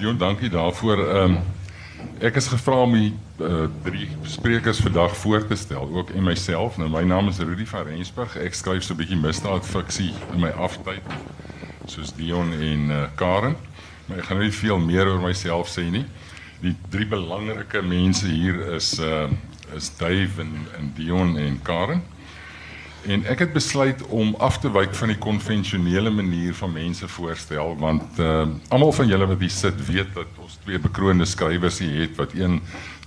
Dion, dankie daarvoor. Ehm um, ek is gevra om die uh, drie sprekers vandag voor te stel, ook en myself. Nou my naam is Rudy van Rensburg. Ek skryf so 'n bietjie misdaad fiksie in my aftyd soos Dion en uh, Karen. Maar ek gaan nou nie veel meer oor myself sê nie. Die drie belangrike mense hier is uh is Dave en, en Dion en Karen. En ek het besluit om af te wyk van die konvensionele manier van mense voorstel want uh almal van julle wat hier sit weet dat ons twee bekroonde skrywers hier het wat een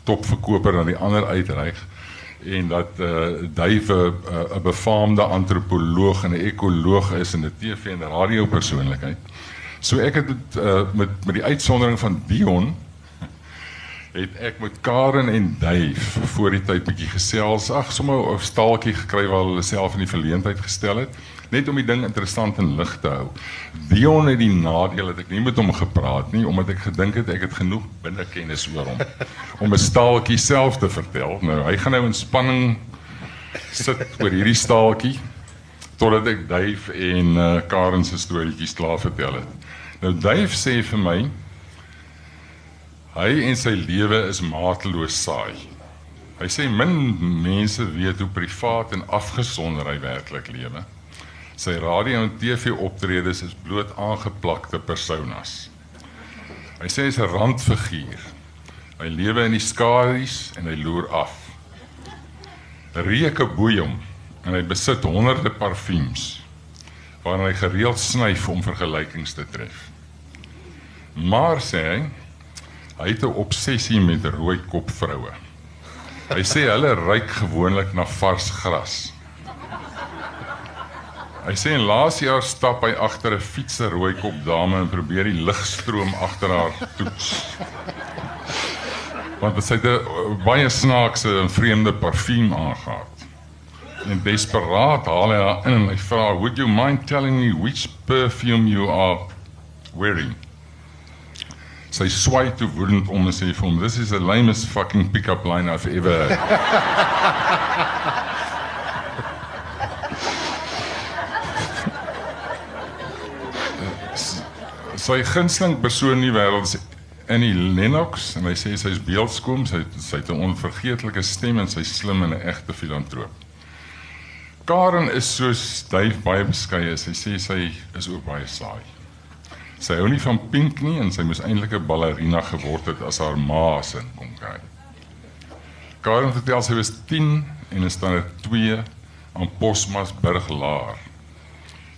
topverkoper aan die ander uitreik en dat uh Dave 'n uh, befaamde antropoloog en 'n ekoloog is en 'n TV en radio persoonlikheid. So ek het uh, met met die uitsondering van Dion het ek met Karen en Dave voor die tyd bietjie gesels. Ag, sommer 'n staaltjie gekry waar hulle self in die verleentheid gestel het, net om die ding interessant en lig te hou. Dion het die nadeel dat ek nie met hom gepraat nie omdat ek gedink het ek het genoeg binnekennis oor hom om 'n staaltjie self te vertel. Nou, hy gaan nou in spanning sit oor hierdie staaltjie totdat ek Dave en uh, Karen se storieetjies klaar vertel het. Nou Dave sê vir my Hy en sy lewe is mateloos saai. Hy sê min mense weet hoe privaat en afgesonder hy werklik lewe. Sy radio en TV optredes is bloot aangeplakte personas. Hy sê hy's 'n randfiguur. Hy lewe in die skadu's en hy loer af. Reuke boei hom en hy besit honderde parfuums waarna hy gereeld snyf om vergelykings te tref. Maar sê hy Hy het 'n obsessie met rooi kop vroue. Hy sê hulle ruik gewoonlik na vars gras. Hy sê en laas jaar stap hy agter 'n fietser rooi kop dame en probeer die ligstroom agter haar toets. Want dit sê dit baie snaakse en vreemde parfuum aangaat. En desperaat haal hy haar in en hy vra, "Would you mind telling me which perfume you are wearing?" Sy swai toe woedend om en sê vir hom this is the lamest fucking pick-up line I've ever heard. sy gunsteling persoon in die wêreld is Annie Lennox en hy sê sy's beeldskoon, sy sy het 'n onvergeetlike stem en sy slim en 'n egte filantroop. Karen is so styf baie beskeie, sy sê sy is ook baie saai. Sy hou nie van pink nie en sy moes eintlik 'n ballerina geword het as haar ma se kom kry. Karen vertel sy was 10 en is dan 'n 2 aan Posmasburg laer.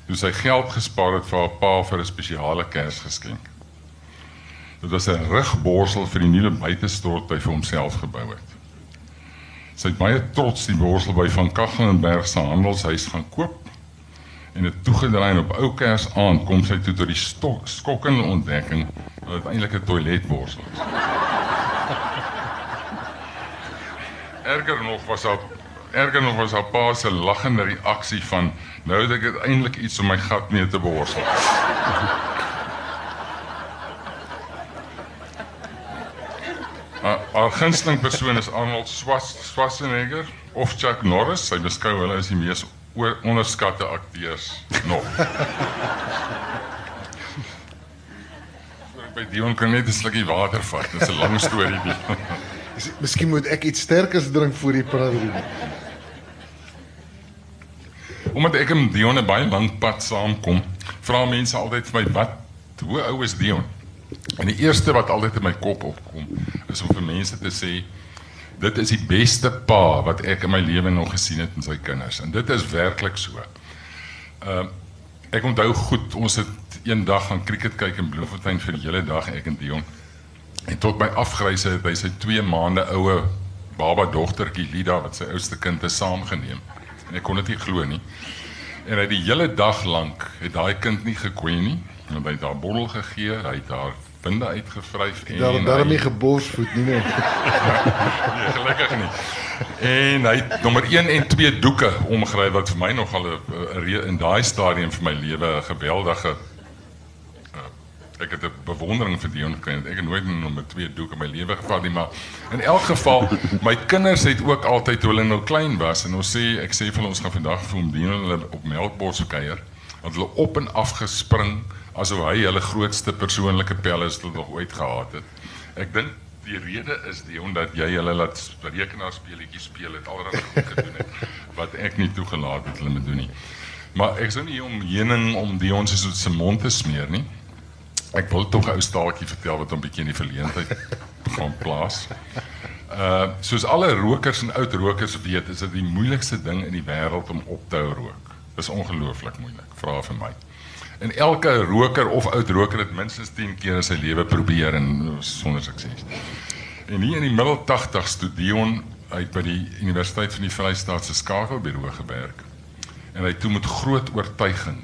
Toe sy geld gespaar het vir haar pa vir 'n spesiale Kersgeskenk. Dit was 'n rugborsel vir die nuwe buitestort hy vir homself gebou het. Sy het baie trots die borsel by van Kaggelenberg se handelshuis gaan koop en het toegedraai op ou kers aan kom sy toe tot die stok, skokkende ontdekking dat dit eintlik 'n toiletborsel is. Erger nog was haar erger nog was haar pa se lagende reaksie van nou het ek eintlik iets om my gat mee te borsel. Haar gunsteling persoon is Arnold Schwarzenegger of Chuck Norris. Sy beskou hulle as die mees oor onderskatte akteurs nog. By Dion kan net 'n slukkie water vat. Dit is 'n lang storie die. Miskien moet ek iets sterkers drink voor die praat. Omdat ek en Dion 'n baie lank pad saamkom, vra mense altyd vir my wat hoe ou is Dion? En die eerste wat altyd in my kop opkom, is om vir mense te sê dit is die beste pa wat ek in my lewe nog gesien het met sy kinders en dit is werklik so. Ehm uh, ek onthou goed ons het eendag gaan cricket kyk in Bloemfontein vir die hele dag ek en Dion. En tot my afgryse het hy sy 2 maande oue baba dogtertjie Lida wat sy oudste kind is saamgeneem. En ek kon dit nie glo nie. En hy die hele dag lank het daai kind nie gekwyn nie. Want hy het haar bottel gegee, hy het haar binde uitgevryf en daar daar nie geborsvoet nie nee. nee gelukkig nie. En hy het nommer 1 en 2 doeke omgery wat vir my nogal 'n in daai stadium vir my lewe 'n geweldige uh, ek het 'n bewondering vir Dion gekry. Ek het nooit nommer 2 doeke in my lewe gevat nie, maar in elk geval my kinders het ook altyd toe hulle nou klein was en ons sê ek sê vir ons gaan vandag vir hom Dion hulle op Melkbos kuier, want hulle op en af gespring asof hy hulle grootste persoonlike pellistel nog ooit gehad het. Ek dink die rede is die omdat jy hulle laat rekenaarspeletjies speel het alreeds goed gedoen het wat ek nie toegelaat het hulle moet doen nie. Maar ek sou nie om heuning om die ons is op se mond te smeer nie. Ek wil tog 'n ou staaltjie vertel wat 'n bietjie in die verleentheid gaan plaas. Uh soos alle rokers en oud rokers weet, is dit die moeilikste ding in die wêreld om op te hou rook. Dis ongelooflik moeilik, vra vir my. En elke roker of oud roker het minstens 10 keer in sy lewe probeer en sonder sukses. En hier in die middel 80s toe Dion uit by die Universiteit van die Vrystaat se skakelbureau gewerk. En hy toe met groot oortuiging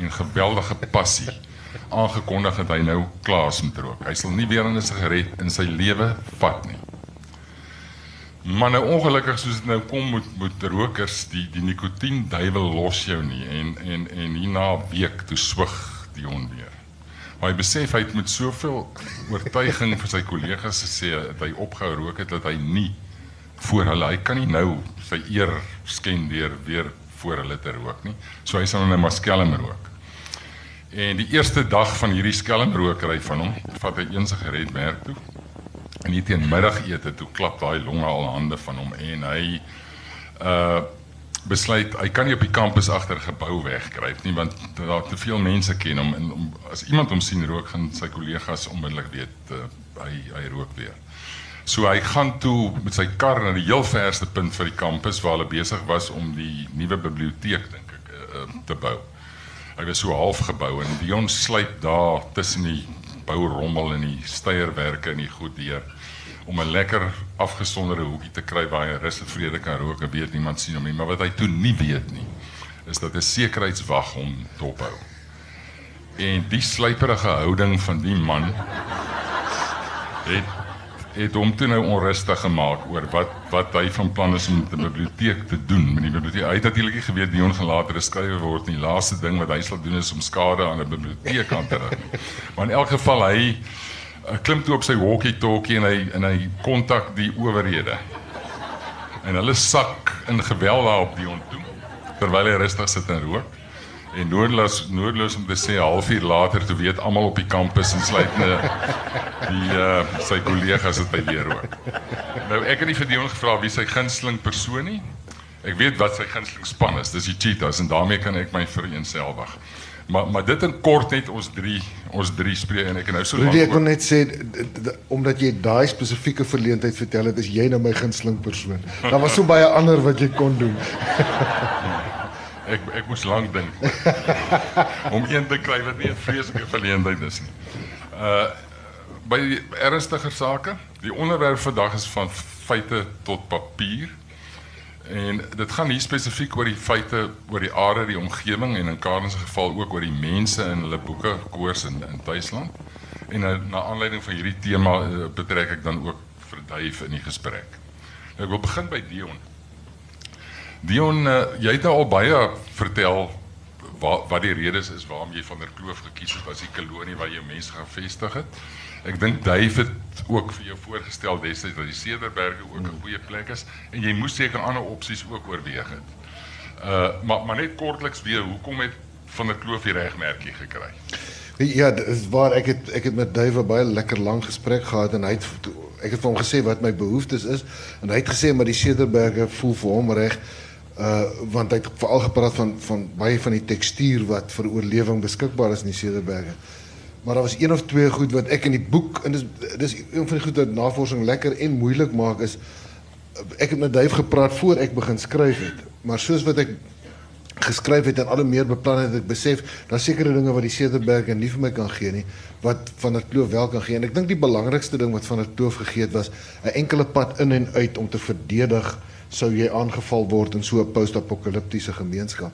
en geweldige passie aangekondig het hy nou klaar is met rook. Hy sal nie weer 'n sigaret in sy lewe vat nie. Maar nou ongelukkig soos dit nou kom met met rokers, die die nikotien duiwel los jou nie en en en hierna week toe swig die onweer. Maar hy besef hy het met soveel oortuiging vir sy kollegas gesê dat hy opgehou rook het dat hy nie voor hulle hy kan nie nou sy eer skend deur weer voor hulle te rook nie. So hy sal nou maar skelm rook. En die eerste dag van hierdie skelmrokery van hom, vat hy een sigaret werk toe En hier teen middagete toe klap daai longe al hande van hom en hy uh besluit hy kan nie op die kampus agter gebou wegkruip nie want daar te veel mense ken hom en om, as iemand hom sien rook gaan sy kollegas onmiddellik weet uh, hy hy rook weer. So hy gaan toe met sy kar na die heel verste punt vir die kampus waar hulle besig was om die nuwe biblioteek dink ek uh, te bou. Hy was so half gebou en Dion sluip daar tussen die bourommel en die steierwerke en die goed deur om 'n lekker afgesonderde hoekie te kry waar hy rus en vrede kan rook en weet niemand sien hom nie, maar wat hy toe nie weet nie is dat 'n sekuriteitswag hom dophou. En die slyperige houding van die man het het hom toe nou onrustig gemaak oor wat wat hy van plan is om met die biblioteek te doen. Met die biblioteek, hy het natuurlik nie geweet Dion gaan later 'n skrywer word nie. Die laaste ding wat hy sal doen is om skade aan 'n biblioteek aan te rig. Maar in elk geval hy uh, klim toe op sy walkie-talkie en hy en hy kontak die owerhede. En hulle sak in geweld daar op Dion toe terwyl hy rustig sit en rook. En noodloos noodloos om te sê halfuur later toe weet almal op die kampus en sluit net die uh sy kollegas het by weer ook. Nou ek het nie vir Dion gevra wie sy gunsteling persoon nie. Ek weet wat sy gunsteling span is. Dis die Cheetahs en daarmee kan ek my vereenselwig. Maar maar dit in kort net ons drie ons drie spreek en ek en nou so Rudy, ek wil net sê omdat jy daai spesifieke verleentheid vertel het, is jy nou my gunsteling persoon. Daar was so baie ander wat jy kon doen. ek ek moes lank dink om een te kry wat nie 'n vreeslike verleentheid is nie. Uh by ernstiger sake, die onderwerp vandag is van feite tot papier. En dit gaan hier spesifiek oor die feite oor die aarde, die omgewing en in Karen se geval ook oor die mense in hulle boeke koers in in Duitsland. En na, na aanleiding van hierdie tema uh, betrek ek dan ook verduif in die gesprek. Nou, ek wil begin by Dion. Dion, uh, jy het nou al baie vertel wat wat die redes is waarom jy van der Kloof gekies het as die kolonie waar jy mense gevestig het. Ek dink Dave het ook vir jou voorgestel destyds dat die Cederberge ook 'n goeie plek is en jy moes seker ander opsies ook oorweeg het. Uh maar maar net kortliks weer, hoekom het van der Kloof die regmerkie gekry? Ja, dis waar ek het ek het met Dave baie lekker lank gesprek gehad en hy het ek het vir hom gesê wat my behoeftes is en hy het gesê maar die Cederberge voel vir hom reg uh want hy het veral gepraat van van baie van die tekstuur wat vir oorlewing beskikbaar is in die Cederberge. Maar daar was een of twee goed wat ek in die boek en dis dis een van die goed wat navorsing lekker en moeilik maak is ek het met Duif gepraat voor ek begin skryf het. Maar soos wat ek geskryf het en al hoe meer beplan het ek besef daar sekere dinge wat die Cederberge nie vir my kan gee nie wat van der Kloof wel kan gee en ek dink die belangrikste ding wat van der Kloof gegee het was 'n enkele pad in en uit om te verdedig sou jy aangeval word in so 'n post-apokaliptiese gemeenskap.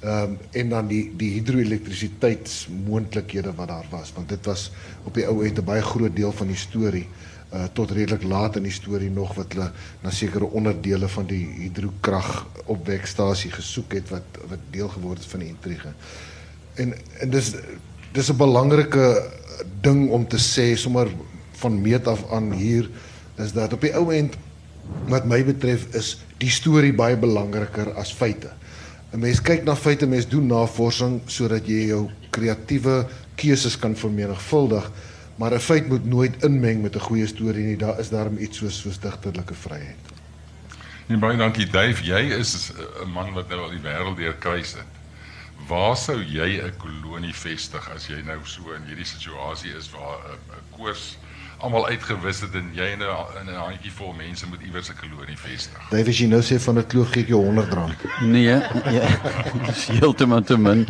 Ehm um, en dan die die hidroelektrisiteitsmoontlikhede wat daar was want dit was op die ou end 'n baie groot deel van die storie uh tot redelik laat in die storie nog wat hulle na sekere onderdele van die hidrokrag opwekstasie gesoek het wat wat deel geword het van die intrige. En en dis dis 'n belangrike ding om te sê sommer van meet af aan hier is dat op die ou end wat my betref is die storie baie belangriker as feite. 'n Mens kyk na feite, mens doen navorsing sodat jy jou kreatiewe keuses kan vermenigvuldig, maar 'n feit moet nooit inmeng met 'n goeie storie nie. Daar is daarom iets soos soos digterlike vryheid. Nee, baie dankie Dave. Jy is 'n man wat nou al die wêreld deur kruis het. Waar sou jy 'n kolonie vestig as jy nou so in hierdie situasie is waar 'n koers almal uitgewis het en jy in 'n 'n handjie vol mense moet iewers 'n kolonie vestig. Dave, as jy nou sê van 'n kloof gee ek jou 100 rand. Nee, ja, dis heeltemal te min.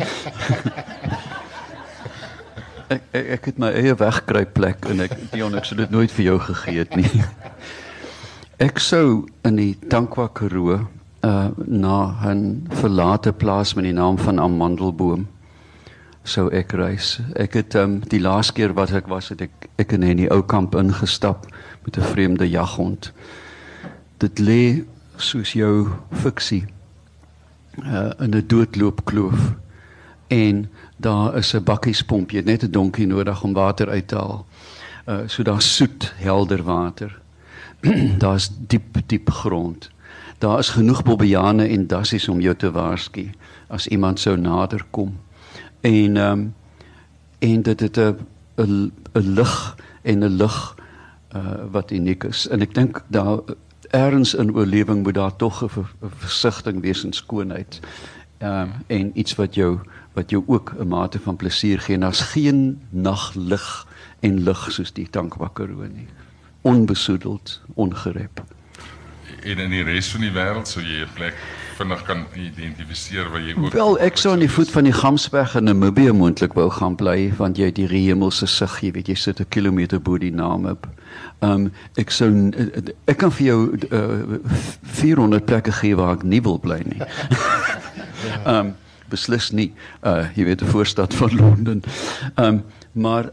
ek, ek ek het my eie wegkruipplek en ek Dion ek sou dit nooit vir jou gegee het nie. Ek sou in die Tankwa Karoo uh na 'n verlate plaas met die naam van Amandelboom sou ek reis. Ek het um, die laaste keer wat ek was het ek ek in 'n ou kamp ingestap met 'n vreemde jaghond. Dit lê soos jou fiksie uh, in 'n doodloopkloof en daar is 'n bakkiespomp, jy net 'n donkie nodig om water uit te haal. Uh so daar's soet, helder water. daar's diep diep grond. Daar is genoeg bobbejane en dassies om jou te waarsku as iemand sou nader kom. En ehm um, en dit het 'n 'n 'n lig en 'n lig uh wat uniek is. En ek dink daar ergens in oorlewing moet daar tog 'n versigtiging wees in skoonheid. Ehm um, en iets wat jou wat jou ook 'n mate van plesier gee. Daar's geen naglig en lig soos die Tankwakaroo nie. Onbesoedeld, ongerep. En in die res van die wêreld sou jy 'n plek vinnig kan identifiseer waar jy ook Wel, ek sou aan die voet van die Gamsberg in Namibië moontlik wou gaan bly want jy het die hemelse sig, jy weet jy sit 'n kilometer bo die naam op. Ehm um, ek sou ek kan vir jou uh, 400 plekke gee waar ek nie wil bly nie. Ehm um, beslis nie. Uh jy weet die voorstad van Londen. Ehm um, maar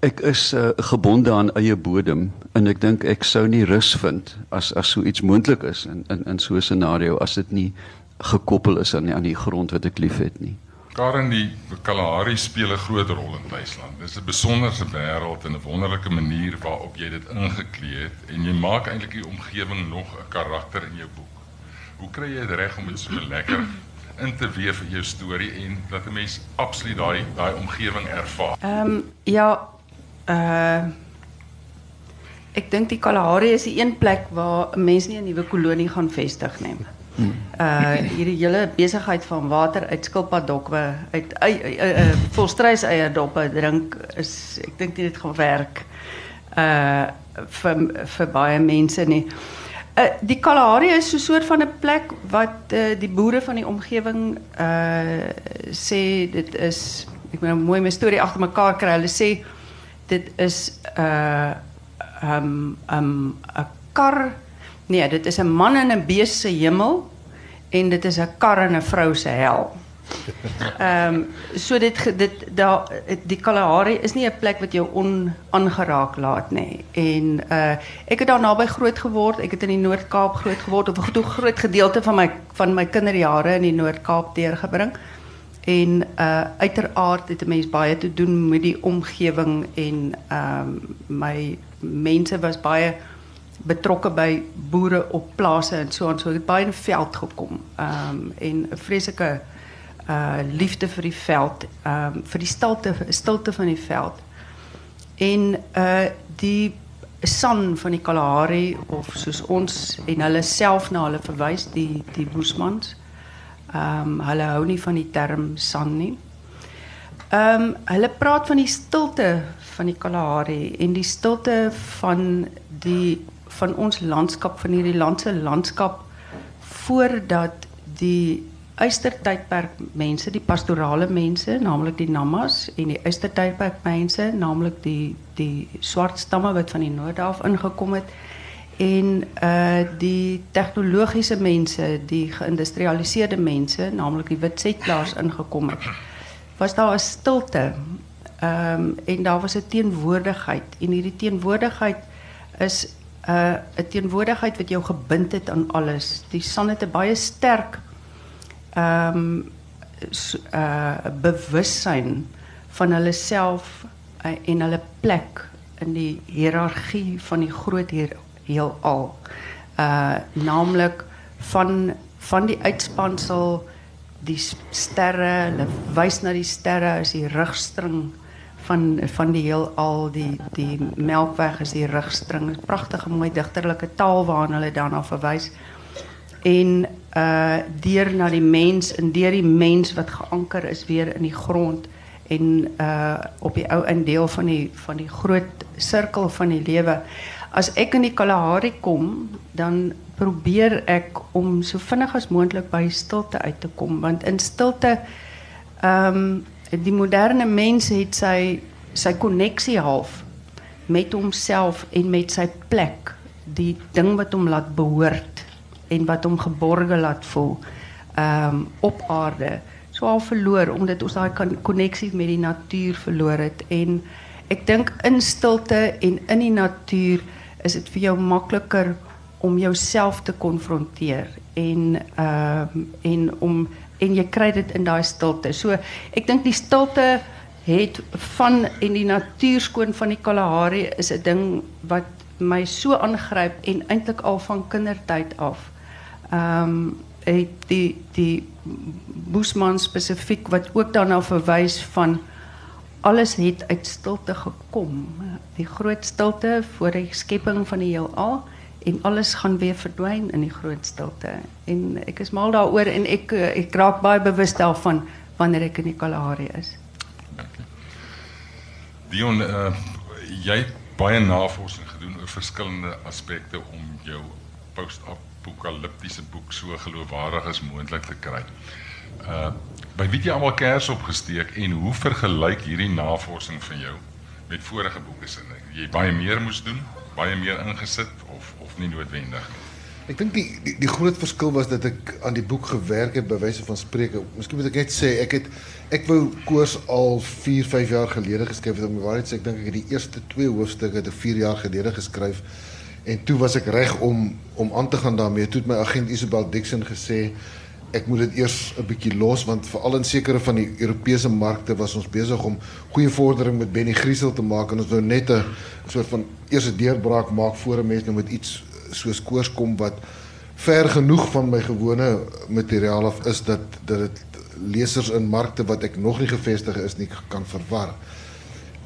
ek is uh, gebonde aan eie bodem en ek dink ek sou nie rus vind as as so iets moontlik is in in in so 'n scenario as dit nie gekoppel is aan die, aan die grond wat ek liefhet nie. Karen die Kalahari speel 'n groot rol in Duitsland. Dit is 'n besonderse wêreld en 'n wonderlike manier waarop jy dit ingeklee het en jy maak eintlik die omgewing nog 'n karakter in jou boek. Hoe kry jy dit reg om dit so lekker in te weef in jou storie en dat 'n mens absoluut daai daai omgewing ervaar? Ehm um, ja, uh ek dink die Kalahari is die een plek waar 'n mens nie 'n nuwe kolonie gaan vestig nie. Uh hierdie hele besigheid van water uit skilpaddokke uit uh, volstruis eierdoppe drink is ek dink dit gaan werk uh vir vir baie mense nie. Uh die Kalahari is so 'n soort van 'n plek wat uh, die boere van die omgewing uh sê dit is ek moet nou mooi my storie agter mekaar kry. Hulle sê dit is 'n uh, um um 'n kar Nee, dit is 'n man in 'n bees se hemel en dit is 'n kar in 'n vrou se hel. Ehm um, so dit dit daar die Kalahari is nie 'n plek wat jou onaangeraak laat nie. En uh ek het daar naby groot geword. Ek het in die Noord-Kaap groot geword of 'n groot gedeelte van my van my kinderjare in die Noord-Kaap deurgebring. En uh uiteraard het 'n mens baie te doen met die omgewing en ehm um, my mense was baie betrokke by boere op plase en so en so het baie in veld gekom. Ehm um, en 'n vreeslike uh liefde vir die veld, ehm um, vir die stilte stilte van die veld. En uh die san van die Kalahari of soos ons en hulle self na hulle verwys die die Boesmans. Um, hulle hou nie van die term san nie. Ehm hulle praat van die stilte van die Kalahari en die stilte van die van ons landskap van hierdie landse landskap voordat die Eystertydperk mense, die pastorale mense, naamlik die Namas en die Eystertydperk mense, naamlik die die swart stamme wat van die noorde af ingekom het en uh die tegnologiese mense, die geïndustrialiseerde mense, naamlik die wit setplaas ingekom het. Was daar 'n stilte. Ehm um, en daar was 'n teenwoordigheid en hierdie teenwoordigheid is 'n uh, 'n teenwoordigheid wat jou gebind het aan alles. Die son het 'n baie sterk ehm um, so, uh bewussyn van hulle self uh, en hulle plek in die hiërargie van die groot heer, heelal. Uh naamlik van van die uitspansel die sterre, hulle wys na die sterre as die rugstring van van die heelal, die die Melkweg is die rugstring. Pragtige mooi digterlike taal waarna hulle daarna verwys. En uh deur na die mens en deur die mens wat geanker is weer in die grond en uh op die ou deel van die van die groot sirkel van die lewe. As ek in die Kalahari kom, dan probeer ek om so vinnig as moontlik by stilte uit te kom want in stilte ehm um, die moderne mens het sy sy koneksie half met homself en met sy plek, die ding wat hom laat behoort en wat hom geborge laat voel ehm um, op aarde. So al verloor omdat ons daai koneksie met die natuur verloor het en ek dink in stilte en in die natuur is dit vir jou makliker om jouself te konfronteer en ehm um, en om en jy kry dit in daai stilte. So ek dink die stilte het van en die natuurskoon van die Kalahari is 'n ding wat my so aangryp en eintlik al van kindertyd af. Ehm het die die Boesman spesifiek wat ook daarna verwys van alles het uit stilte gekom. Die groot stilte voor die skepping van die heelal en alles gaan weer verdwyn in die groot stilte. En ek is mal daaroor en ek ek raak baie bewus daarvan wanneer ek in die Kalahari is. Dion, uh, jy het baie navorsing gedoen oor verskillende aspekte om jou post-apokaliptiese boek so geloofwaardig as moontlik te kry. Uh by wie jy almal kers opgesteek en hoe vergelyk hierdie navorsing van jou met vorige boeke se? Jy baie meer moes doen, baie meer ingesit of of nie noodwendig nie. Ek dink die, die die groot verskil was dat ek aan die boek gewerk het by wyse van spreuke. Miskien moet ek net sê ek het ek wou koers al 4, 5 jaar gelede geskryf het om die waarheid sê ek dink ek het die eerste 2 hoofstukke te 4 jaar gelede geskryf en toe was ek reg om om aan te gaan daarmee. Toe het my agent Isabel Dixon gesê ek moet dit eers 'n bietjie los want veral in sekere van die Europese markte was ons besig om goeie vordering met Benny Griesel te maak en ons wou net 'n soort van eerste deurbraak maak voor 'n mens nou met iets soos koers kom wat ver genoeg van my gewone materiaal af is dat dat dit lesers in markte wat ek nog nie gevestig is nie kan verwar.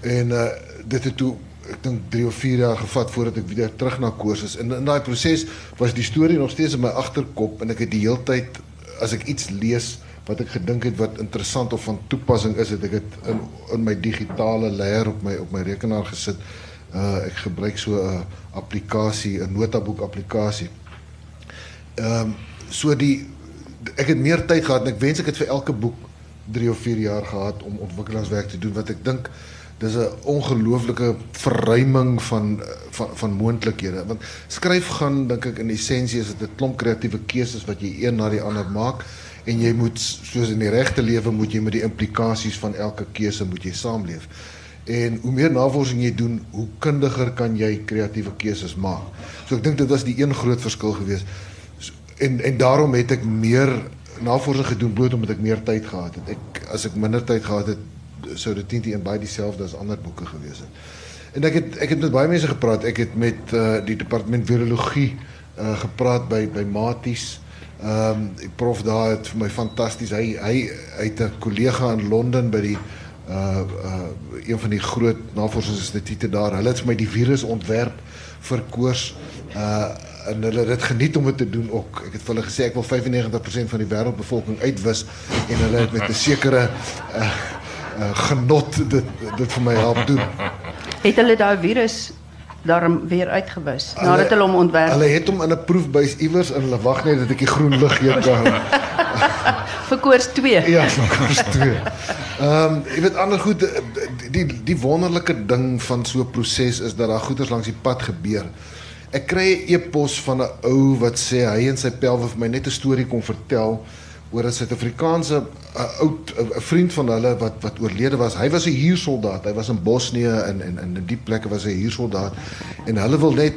En uh dit het toe ek dink 3 of 4 jaar gevat voordat ek weer terug na koers is. En in daai proses was die storie nog steeds in my agterkop en ek het die heeltyd as ek iets lees wat ek gedink het wat interessant of van toepassing is, het ek dit in in my digitale leier op my op my rekenaar gesit uh ek gebruik so 'n applikasie, 'n notaboek applikasie. Ehm um, so die ek het meer tyd gehad en ek wens ek het vir elke boek 3 of 4 jaar gehad om ontwikkelingswerk te doen wat ek dink dis 'n ongelooflike verruiming van van van moontlikhede want skryf gaan dink ek in essensie is dit 'n klomp kreatiewe keuses wat jy een na die ander maak en jy moet soos in die regte lewe moet jy met die implikasies van elke keuse moet jy saamleef. En hoe meer navorsing jy doen, hoe kundiger kan jy kreatiewe keuses maak. So ek dink dit was die een groot verskil geweest. So, en en daarom het ek meer navorsing gedoen bloot omdat ek meer tyd gehad het. Ek as ek minder tyd gehad het, sou dit teen en baie dieselfde as ander boeke gewees het. En ek het ek het met baie mense gepraat. Ek het met uh, die departement virologie uh, gepraat by by Maties. Ehm um, die prof daar het vir my fantasties. Hy hy het 'n kollega in Londen by die uh uh een van die groot navorsingsinstituie daar. Hulle het vir my die virus ontwerp vir koors uh en hulle het dit geniet om dit te doen ook. Ek het vir hulle gesê ek wil 95% van die wêreldbevolking uitwis en hulle het met 'n sekere uh, uh genot dit dit vir my help doen. Het hulle daai virus daarom weer uitgewis nadat hulle hom ontwerp? Hulle het hom in 'n proefbuis iewers en hulle wag net dat ek die groen lig gee kan. vir koers 2. Ja, vir koers 2. Ehm um, jy weet ander goed die die, die wonderlike ding van so 'n proses is dat daar goeders langs die pad gebeur. Ek kry 'n e-pos van 'n ou wat sê hy en sy pelwe vir my net 'n storie kom vertel oor 'n Suid-Afrikaanse oud 'n vriend van hulle wat wat oorlede was. Hy was 'n huursoldaat. Hy was in Bosnië en en in die plekke was hy 'n huursoldaat en hulle wil net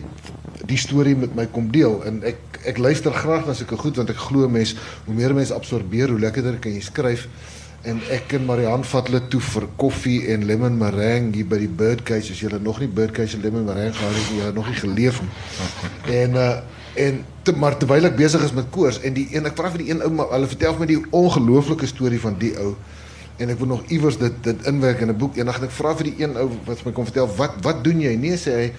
die storie met my kom deel en ek ek luister graag na sulke goed want ek glo mense hoe meer mense absorbeer hoe lekkerder kan jy skryf. en ek en Marian vat hulle toe vir koffie en lemon meringue hier by die Birdcage. As jy nog nie Birdcage en lemon meringue gehad het nie, jy nog nie geleef nie. En uh en te, maar terwyl ek besig is met koors en die een ek vra vir die een ou maar hulle vertel vir my die ongelooflike storie van die ou. En ek wil nog iewers dit dit inwerk in 'n boek. Eendag en ek vra vir die een ou wat my kom vertel wat wat doen jy? Nee sê hy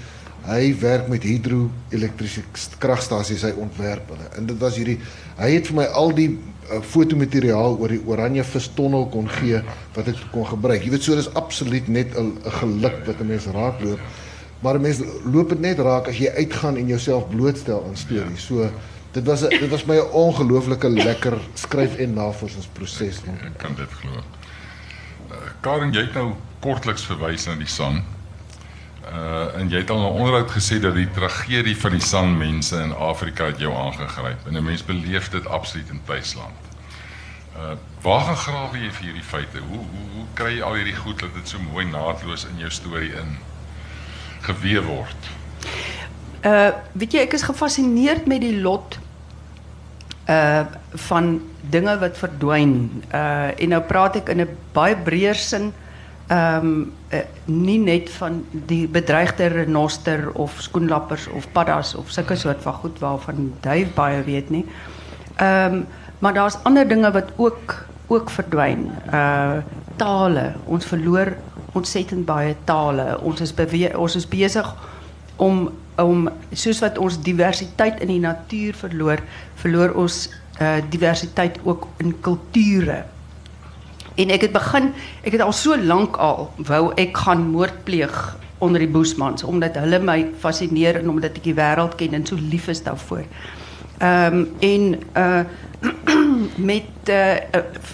hy werk met hidro-elektriese kragstasies. Hy ontwerp hulle. En dit was hierdie hy het vir my al die uh, fotomateriaal oor die oranje vistonnel kon gee wat ek kon gebruik. Jy weet so dis absoluut net 'n geluk wat 'n mens raakloop maar 'n mens loop dit net raak as jy uitgaan en jouself blootstel aan stories so dit was a, dit was my 'n ongelooflike lekker skryf en navorsingsproses ek kan dit glo Karen, jy het nou kortliks verwys na die San. Uh en jy het al 'n onderhoud gesê dat die tragedie van die San mense in Afrika het jou aangegryp en 'n mens beleef dit absoluut in tuisland. Uh waar gaan grawe jy vir hierdie feite? Hoe hoe hoe kry jy al hierdie goed dat dit so mooi naadloos in jou storie in gewewe word? Uh weet jy ek is gefassineerd met die lot uh van dinge wat verdwyn. Uh en nou praat ek in 'n baie breër sin ehm um, uh, nie net van die bedreigde renoster of skoenlappers of paddas of sulke soort van goed waarvan Duif baie weet nie. Ehm um, maar daar's ander dinge wat ook ook verdwyn. Uh tale. Ons verloor ontsettend baie tale. Ons is ons is besig om om soos wat ons diversiteit in die natuur verloor, verloor ons uh, diversiteit ook in kulture. En ek het begin, ek het al so lank al wou ek gaan moord pleeg onder die Boesmans omdat hulle my fascineer en omdat ek die wêreld ken en so lief is daarvoor. Ehm um, en uh met uh,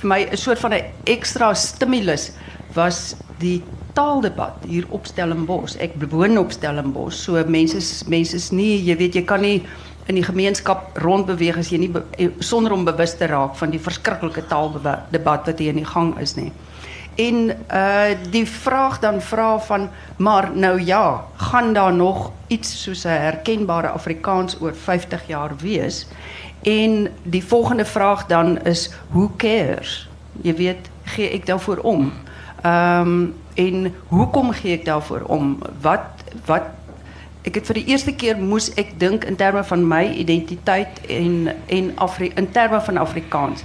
vir my 'n soort van 'n ekstra stimulus was die taaldebat hier op Stellenbosch. Ek woon op Stellenbosch. So mense mense is nie, jy weet jy kan nie in die gemeenskap rondbeweeg as jy nie eh, sonder om bewus te raak van die verskriklike taaldebat wat hier in die gang is nie. En uh die vraag dan vra van maar nou ja, gaan daar nog iets soos 'n herkenbare Afrikaans oor 50 jaar wees? En die volgende vraag dan is who cares? Jy weet, gee ek daarvoor om? Ehm um, en hoekom gee ek daarvoor om? Wat wat ek het vir die eerste keer moes ek dink in terme van my identiteit en en Afri in terme van Afrikaans.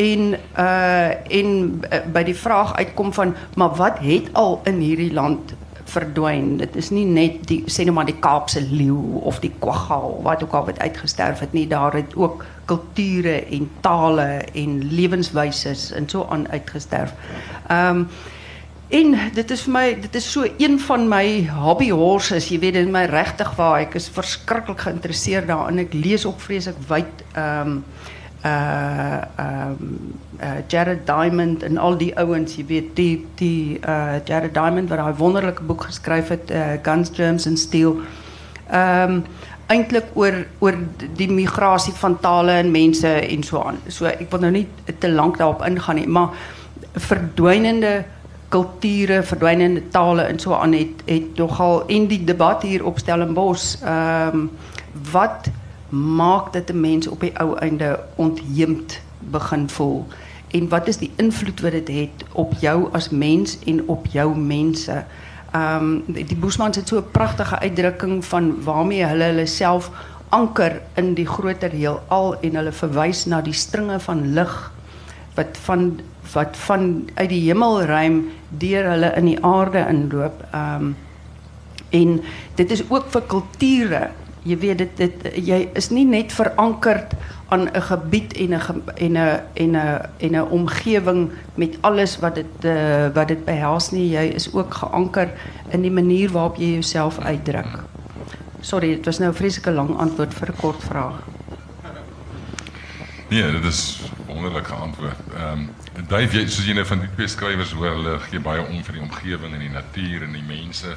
En uh en uh, by die vraag uitkom van maar wat het al in hierdie land verdwyn? Dit is nie net die sê net maar die Kaapse leeu of die kwaggaal wat ook al wat uitgesterf het nie. Daar het ook kulture en tale en lewenswyse en so aan uitgesterf. Ehm um, En dit is vir my dit is so een van my hobby horses, jy weet, in my regtig waar ek is verskriklik geïnteresseerd daarin. Ek lees ook vreeslik wyd ehm um, uh ehm um, uh, Jared Diamond en al die ouens, jy weet, die die uh Jared Diamond wat daai wonderlike boek geskryf het, uh, Guns, Germs and Steel. Ehm um, eintlik oor die migrasie van tale en mense en so aan. So ek wil nou nie te lank daarop ingaan nie, maar verdwynende culturen, verdwijnende talen en zo aan het, het nogal in die debat hier op Stellenbosch. Um, wat maakt dat de mensen op het oude einde ontheemd begin voel? En wat is die invloed wat het heeft op jou als mens en op jouw mensen? Um, die Boesmans het zo'n prachtige uitdrukking van waarmee hulle hulle self anker in die groter heelal en hulle verwys na die stringe van lig wat van wat van uit die hemelruim deur hulle in die aarde inloop. Um, en dit is ook vir kulture. Jy weet dit jy is nie net verankerd aan 'n gebied en 'n en 'n en 'n en 'n omgewing met alles wat dit uh, wat dit behels nie. Jy is ook geanker in die manier waarop jy jouself uitdruk. Sorry, dit was nou 'n vreeslike lang antwoord vir 'n kort vraag. Nee, dit is wonderlik geantwoord. Ehm um, Dave, jy, soos jy nou van die twee skrywers hoor, hulle gee baie om vir die omgewing en die natuur en die mense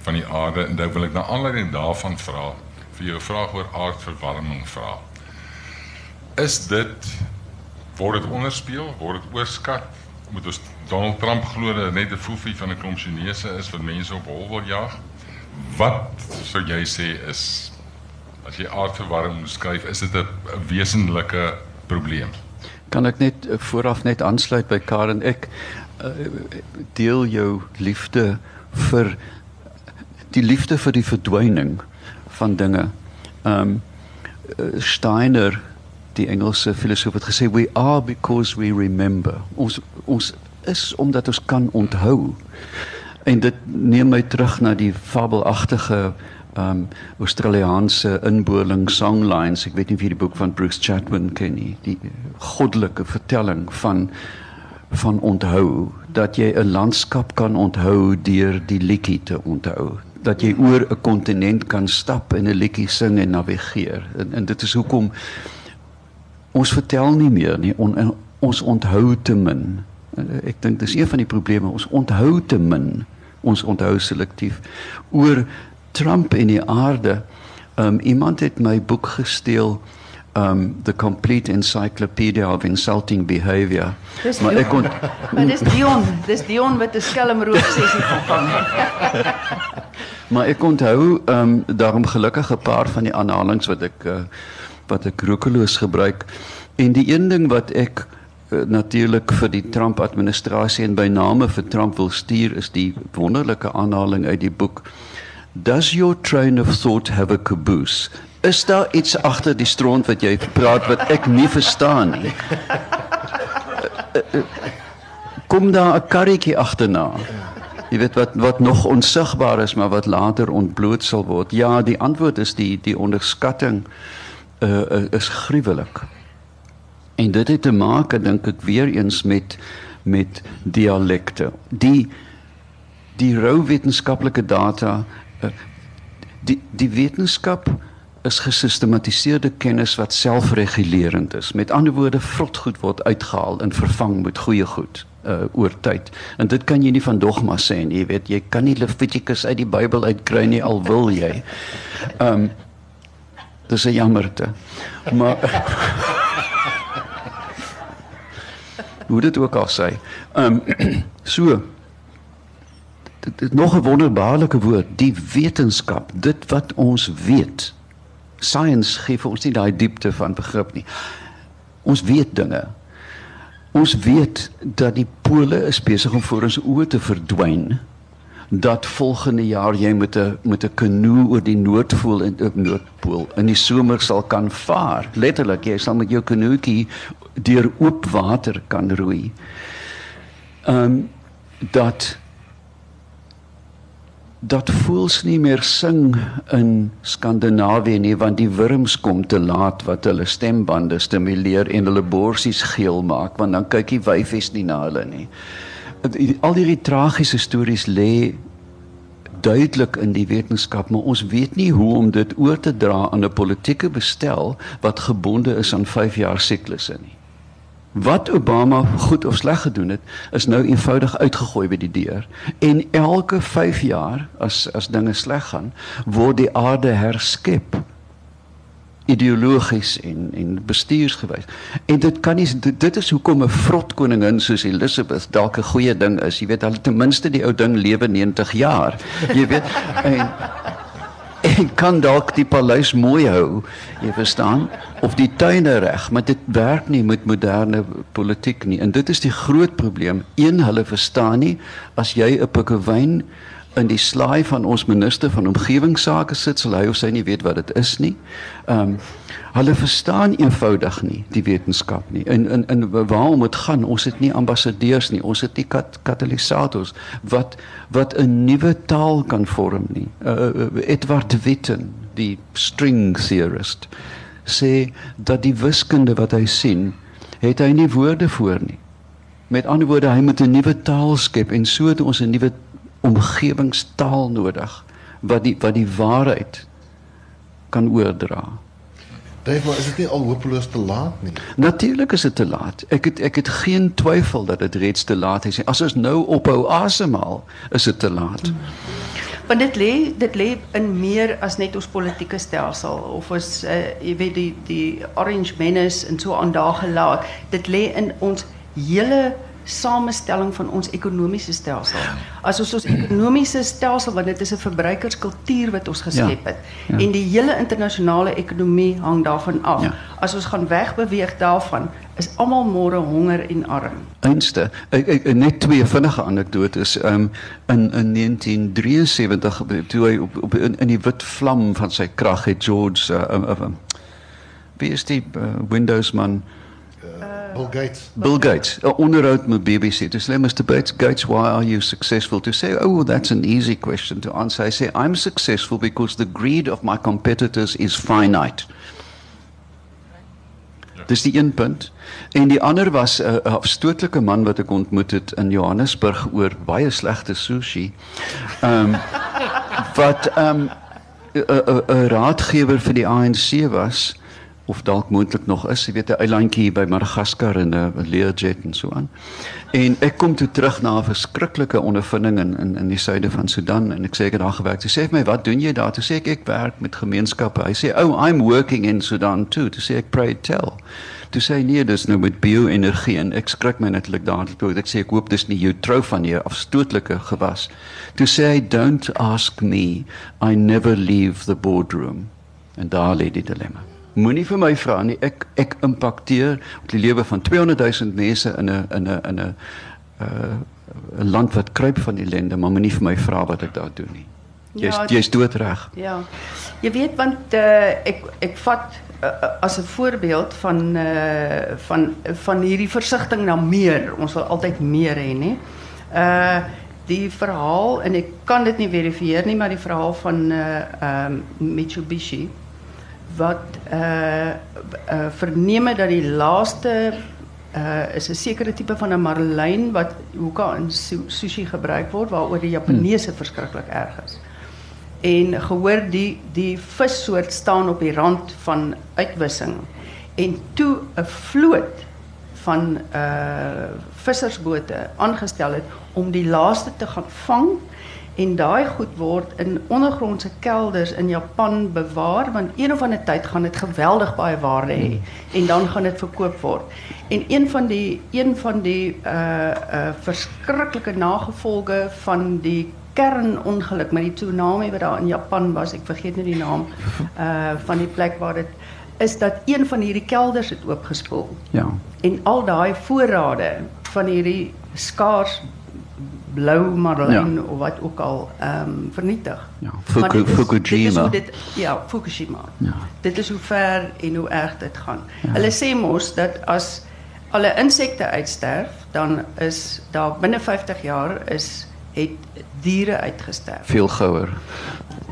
van die aarde en dan wil ek na aanleiding daarvan vra vir jou 'n vraag oor aardverwarming vra. Is dit word dit onderspeel, word dit oorskat? Moet ons Donald Trump glo dat net 'n foefie van 'n klomp Chinese is wat mense op hol wil jag? Wat sou jy sê is as jy aardverwarming skryf, is dit 'n wesenlike probleem? Kan ek net uh, vooraf net aansluit by Karen? Ek uh, deel jou liefde vir die liefde vir die verdwyning van dinge. Ehm um, Steiner die Engelse filosoof het gesê we are because we remember. Ons ons is omdat ons kan onthou. En dit neem my terug na die fabelagtige ehm um, Australiese inboorling songlines. Ek weet nie of jy die boek van Bruce Chatwin ken nie. Die goddelike vertelling van van onthou dat jy 'n landskap kan onthou deur die liedjie te onthou dat jy oor 'n kontinent kan stap en 'n liedjie sing en navigeer. En, en dit is hoekom ons vertel nie meer nie. On, ons onthou te min. Ek dink dis een van die probleme. Ons onthou te min. Ons onthou selektief oor Trump en die aarde. Um iemand het my boek gesteel um the complete encyclopedia of insulting behavior. Dis maar ek kon Maar dis Dion, dis Dion wat 'n skelmroep sessie gevang maar ek onthou um daarom gelukkig 'n paar van die aanhalings wat ek uh, wat ek roekeloos gebruik en die een ding wat ek uh, natuurlik vir die Trump administrasie en by name vir Trump wil stuur is die wonderlike aanhaling uit die boek Does your train of thought have a caboose? Is daar iets agter die stront wat jy praat wat ek nie verstaan nie? Kom daar 'n karretjie agterna? Jy weet wat wat nog onsigbaar is maar wat later ontbloot sal word. Ja, die antwoord is die die onderskatting uh is gruwelik. En dit het te maak dink ek weer eens met met dialekte. Die die rou wetenskaplike data uh, die die wetenskap is gesistematiseerde kennis wat selfregulerend is. Met ander woorde, vrot goed word uitgehaal en vervang met goeie goed uh oor tyd. En dit kan jy nie van dogma sê nie, jy weet, jy kan nie Levitikus uit die Bybel uitkry nie al wil jy. Um dis 'n jammerte. Maar Hoe dit ook al sê. Um so dit is nog 'n wonderbaarlike woord, die wetenskap, dit wat ons weet science gee vir ons nie daai diepte van begrip nie. Ons weet dinge. Ons weet dat die pole is besig om voor ons oë te verdwyn. Dat volgende jaar jy met 'n met 'n kanoe oor die noordpool en op noordpool in die somer sal kan vaar. Letterlik, jy sal met jou kanoetjie deur oop water kan roei. Ehm um, dat dat voels nie meer sing in Skandinawië nie want die wurms kom te laat wat hulle stembande stimuleer en hulle borsies geel maak want dan kyk die wyfies nie na hulle nie. Al hierdie tragiese stories lê duidelik in die wetenskap maar ons weet nie hoe om dit oor te dra aan 'n politieke bestel wat gebonde is aan 5 jaar siklusse nie. Wat Obama goed of sleg gedoen het, is nou eenvoudig uitgegooi by die deur. En elke 5 jaar as as dinge sleg gaan, word die aarde herskep ideologies en en bestuursgewys. En dit kan nie dit is hoekom 'n vrot koningin soos Elizabeth dalk 'n goeie ding is. Jy weet, hulle ten minste die ou ding lewe 90 jaar. Jy weet, en en kan dalk die paleis mooi hou, jy verstaan, of die tuine reg, maar dit werk nie met moderne politiek nie. En dit is die groot probleem. Een hulle verstaan nie as jy 'n pikkewyn in die slaai van ons minister van omgewingsake sit, sal hy of sy nie weet wat dit is nie. Ehm um, hulle verstaan eenvoudig nie die wetenskap nie. In in in waarom dit gaan, ons het nie ambassadeurs nie, ons het nie kat, katalisators wat wat 'n nuwe taal kan vorm nie. Uh, Edward Witten, die string theorist, sê dat die wiskunde wat hy sien, het hy nie woorde voor nie. Met ander woorde, hy moet 'n nuwe taal skep en so het ons 'n nuwe omgewingstaal nodig wat die wat die waarheid kan oordra. Dave, maar is dit nie al hopeloos te laat nie? Natuurlik is dit te laat. Ek het ek het geen twyfel dat dit reeds te laat is. As ons nou ophou asemhaal, is dit te laat. Want dit lê dit lê in meer as net ons politieke stelsel of ons uh, jy weet die die orange menace en so aan daar gelaat. Dit lê in ons hele samestelling van ons ekonomiese stelsel. As ons ons ekonomiese stelsel want dit is 'n verbruikerskultuur wat ons geskep het Ja. en die hele internasionale ekonomie hang daarvan af. Ja. As ons gaan wegbeweeg daarvan, is almal môre honger en arm. Einste. Ek, ek net twee vinnige anekdotes. Um in in 1973 toe hy op, op in, in die wit vlam van sy krag het George uh, uh, uh, wie is die uh, Windows man Bill Gates. Bill Gates 'n onderhoud met BBC. Toe sê hy, Mr. Bates, Gates, why are you successful? To say, oh, that's an easy question to answer. I say, I'm successful because the greed of my competitors is finite. Dis die een punt. En die ander was 'n uh, afstootlike man wat ek ontmoet het in Johannesburg oor baie slegte sushi. Ehm um, wat ehm um, 'n 'n raadgewer vir die ANC was of dalk moontlik nog is, jy weet 'n eilandjie by Madagaskar en 'n Learjet en so aan. En ek kom toe terug na 'n verskriklike ondervinding in in in die suide van Sudan en ek sê ek het daar gewerk. Hy sê vir my, "Wat doen jy daar?" Toe sê ek ek werk met gemeenskappe. Hy sê, "Oh, I'm working in Sudan too." Toe sê ek, "Pray tell." Toe sê hy, "Nee, dis nou met bio-energie." En ek skrik my natuurlik dadelik toe. Ek sê ek hoop dis nie jou trou van jou afstootlike gewas. Toe sê hy, "Don't ask me. I never leave the boardroom." En daar lê die dilemma. Moenie vir my vra nie. Ek ek impakteer die lewe van 200 000 mense in 'n in 'n in 'n uh 'n land wat kruip van ellende, maar moenie vir my vra wat ek daar doen nie. Jy's Ja, jy's doodreg. Ja. Jy weet want uh, ek ek vat uh, as 'n voorbeeld van uh, van van hierdie versigtiging na meer. Ons wil altyd meer hê, nê? Uh die verhaal en ek kan dit nie verifieer nie, maar die verhaal van uh um Mitsubishi wat uh, uh verneme dat die laaste uh is 'n sekere tipe van 'n marlyn wat hoeka in su sushi gebruik word waaroor die Japaneese verskriklik erg is. En gehoor die die vissoort staan op die rand van uitwissing en toe 'n vloot van uh vissersbote aangestel het om die laaste te gaan vang en daai goed word in ondergrondse kelders in Japan bewaar want een of ander tyd gaan dit geweldig baie waarde hê en dan gaan dit verkoop word. En een van die een van die uh uh verskriklike nagevolge van die kernongeluk met die tsunami wat daar in Japan was, ek vergeet nou die naam uh van die plek waar dit is dat een van hierdie kelders het oopgespoel Ja. en al daai voorrade van hierdie skaars blou marlyn Ja. of wat ook al um, vernietig. Ja, Maar Fuku- dit is- Dit is Fukushima. hoe dit ja, Fukushima. Ja. Dit is hoe ver en hoe erg dit gaan. Hulle sê mos dat as alle insekte uitsterf, dan is daar binne 50 jaar is het diere uitgesterf. Veel gouer.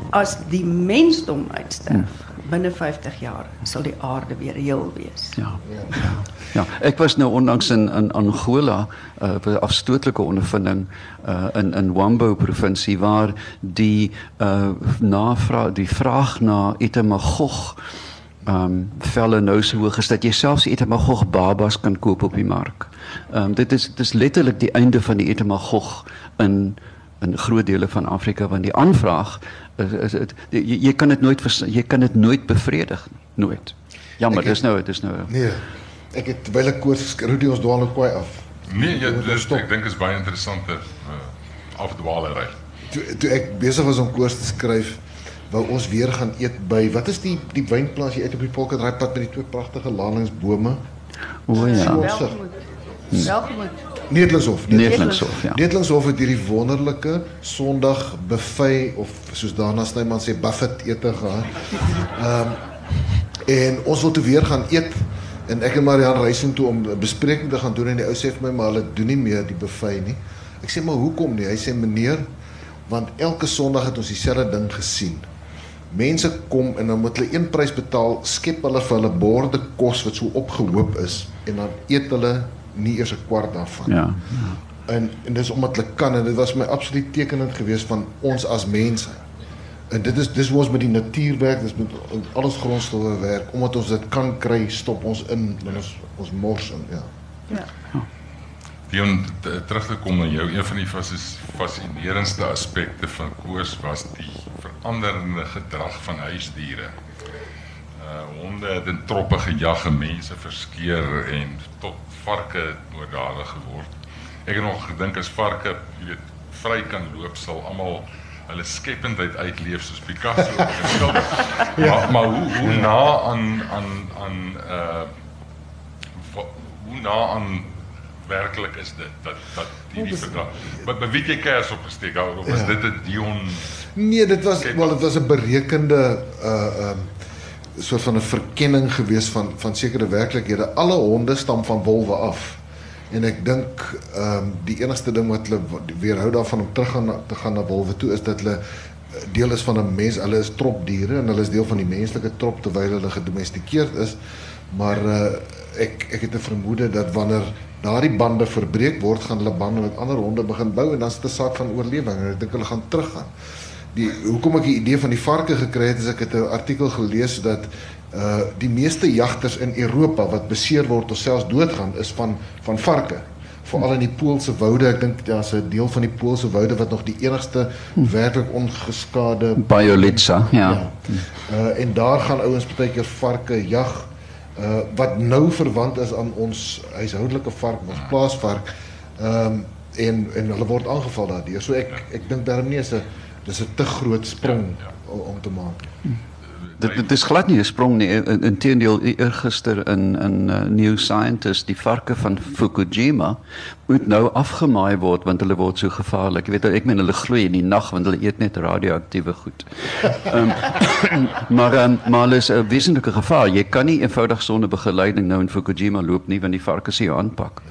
As die mensdom uitsterf, binne 50 jaar sal die aarde weer heel wees. Ja. Ja, ek was nou onlangs in in Angola, uh, 'n afstootlike ondervinding uh, in in Wambo provinsie waar die uh, navraag die vraag na etemagog ehm um, velle nou so hoog is dat jy selfs etemagog babas kan koop op die mark. Ehm um, dit is dit is letterlik die einde van die etemagog in in groot dele van Afrika want die aanvraag is, is, is jy, jy kan dit nooit jy kan dit nooit bevredig nooit. Jammer, dis nou dis nou Nee. Ek het terwyl ek koers Rudy ons dwaal nou kwai af. Nee, ja, Moet ons dis, ek dink is baie interessante uh, afdwalery. Toe toe ek besig was om koers te skryf, wou ons weer gaan eet by wat is die die wynplaas jy uit op die Polkadraai pad met die twee pragtige ladingsbome? O ja. Welgemoed. Welgemoed. Neerlingshof. Neerlingshof, ja. Neerlingshof het hierdie wonderlike Sondag buffet of soos daarna Snyman sê buffet ete gehad. Ehm en ons wil toe weer gaan eet en ek en Marian reis toe om 'n bespreking te gaan doen en die ou sê vir my maar hulle doen nie meer die buffet nie. Ek sê maar hoekom nie? Hy sê meneer want elke Sondag het ons dieselfde ding gesien. Mense kom en dan moet hulle een prys betaal, skep hulle vir hulle borde kos wat so opgehoop is en dan eet hulle nie eers 'n kwart daarvan. Ja. En en dis omdat hulle kan en dit was my absoluut tekenend geweest van ons as mense. En dit is dis hoe ons met die natuur werk, dis met alles grondstowwe werk. Omdat ons dit kan kry, stop ons in en ons ons mors in, ja. Ja. Dion t- terug te kom na jou een van die fascinerendste aspekte van koers was die veranderende gedrag van huisdiere. Uh honde het in troppe gejag en mense verskeer en tot varke het moorddadig geword. ek het nog gedink as varke, jy weet, vry kan loop sal almal hulle skependheid uitleef soos Picasso. ja. Maar maar hoe hoe na aan aan aan uh hoe na aan werklik is dit dat dat hierdie verdrag. Wat by wie jy kers opgesteek of is ja. dit 'n Dion Nee, dit was wel dit was 'n berekende uh um soort van 'n verkenning gewees van van sekere werklikhede. Alle honde stam van wolwe af. En ek dink ehm um, die enigste ding wat hulle weerhou daarvan om terug gaan te gaan na wolwe toe is dat hulle eh, deel is van 'n mens. Hulle is tropdiere en hulle is deel van die menslike trop terwyl hulle gedomestikeerd is. Maar uh ek ek het 'n vermoede dat wanneer daardie bande verbreek word, gaan hulle bande met ander honde begin bou en dan is dit 'n saak van oorlewing en ek dink hulle gaan teruggaan die hoekom ek die idee van die varke gekry het is ek het 'n artikel gelees dat uh die meeste jagters in Europa wat beseer word of selfs doodgaan is van van varke. Veral in die Poolse woude. Ek dink daar's 'n deel van die Poolse woude wat nog die enigste werklik ongeskade Biolitsa ja. ja. Uh en daar gaan ouens baie keer varke jag. Uh wat nou verwant is aan ons huishoudelike vark ons plaasvark ehm um, en en hulle word aangeval daardeur. So ek ek dink daarom nie is 'n dis 'n te groot sprong ja, ja. om te maak. Dit dit is glad nie 'n sprong nie. Inteendeel eergister in in uh, New Scientist die varke van Fukushima moet nou afgemaai word want hulle word so gevaarlik. Jy weet ek meen hulle gloei in die nag want hulle eet net radioaktiewe goed. Um, maar um, maar hulle is 'n wesentlike gevaar. Jy kan nie eenvoudig sonder begeleiding nou in Fukushima loop nie want die varke se jou aanpak.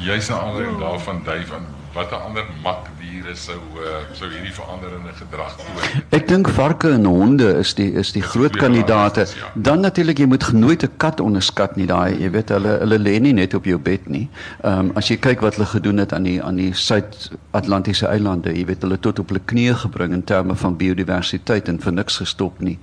Jy's 'n ander daarvan dui van watter ander mak diere sou uh, sou hierdie veranderende gedrag toon? Ek dink varke en honde is die is die groot kandidaate. Ja. Dan natuurlik jy moet nooit 'n kat onderskat nie daai jy weet hulle hulle lê nie net op jou bed nie. Ehm um, as jy kyk wat hulle gedoen het aan die aan die Suid-Atlantiese eilande, jy weet hulle tot op hulle knieë gebring in terme van biodiversiteit en vir niks gestop nie.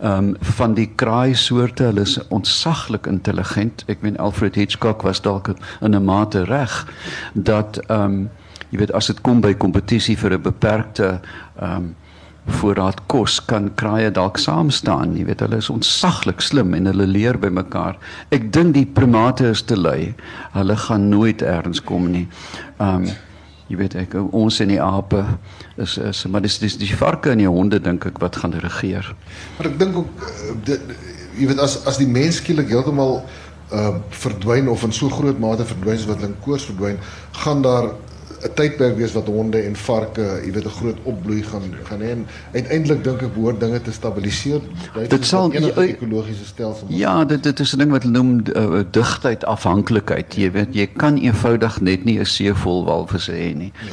Ehm um, van die kraai soorte, hulle is ontsaglik intelligent. Ek meen Alfred Hitchcock was dalk in 'n mate reg dat ehm um, jy weet as dit kom by kompetisie vir 'n beperkte ehm um, voorraad kos kan kraaie dalk saam staan. Jy weet hulle is ontsaglik slim en hulle leer by mekaar. Ek dink die primate is te lui. Hulle gaan nooit eers kom nie. Ehm um, jy weet ek ons en die ape is is maar dis dis die varke en die honde dink ek wat gaan regeer. Maar ek dink ook eh, dit jy weet as as die mens skielik heeltemal uh verdwyn of in so groot mate verdwyn as wat hulle in koers verdwyn gaan daar 'n tydperk wees wat honde en varke, jy weet 'n groot opbloei gaan gaan hê en uiteindelik dink ek behoort dinge te stabiliseer. Dit sal 'n ekologiese stelsel. Ja, dit dit is 'n ding wat hulle noem uh, digtheid afhanklikheid. Jy weet jy kan eenvoudig net nie 'n see vol walvisse hê nie. Ja.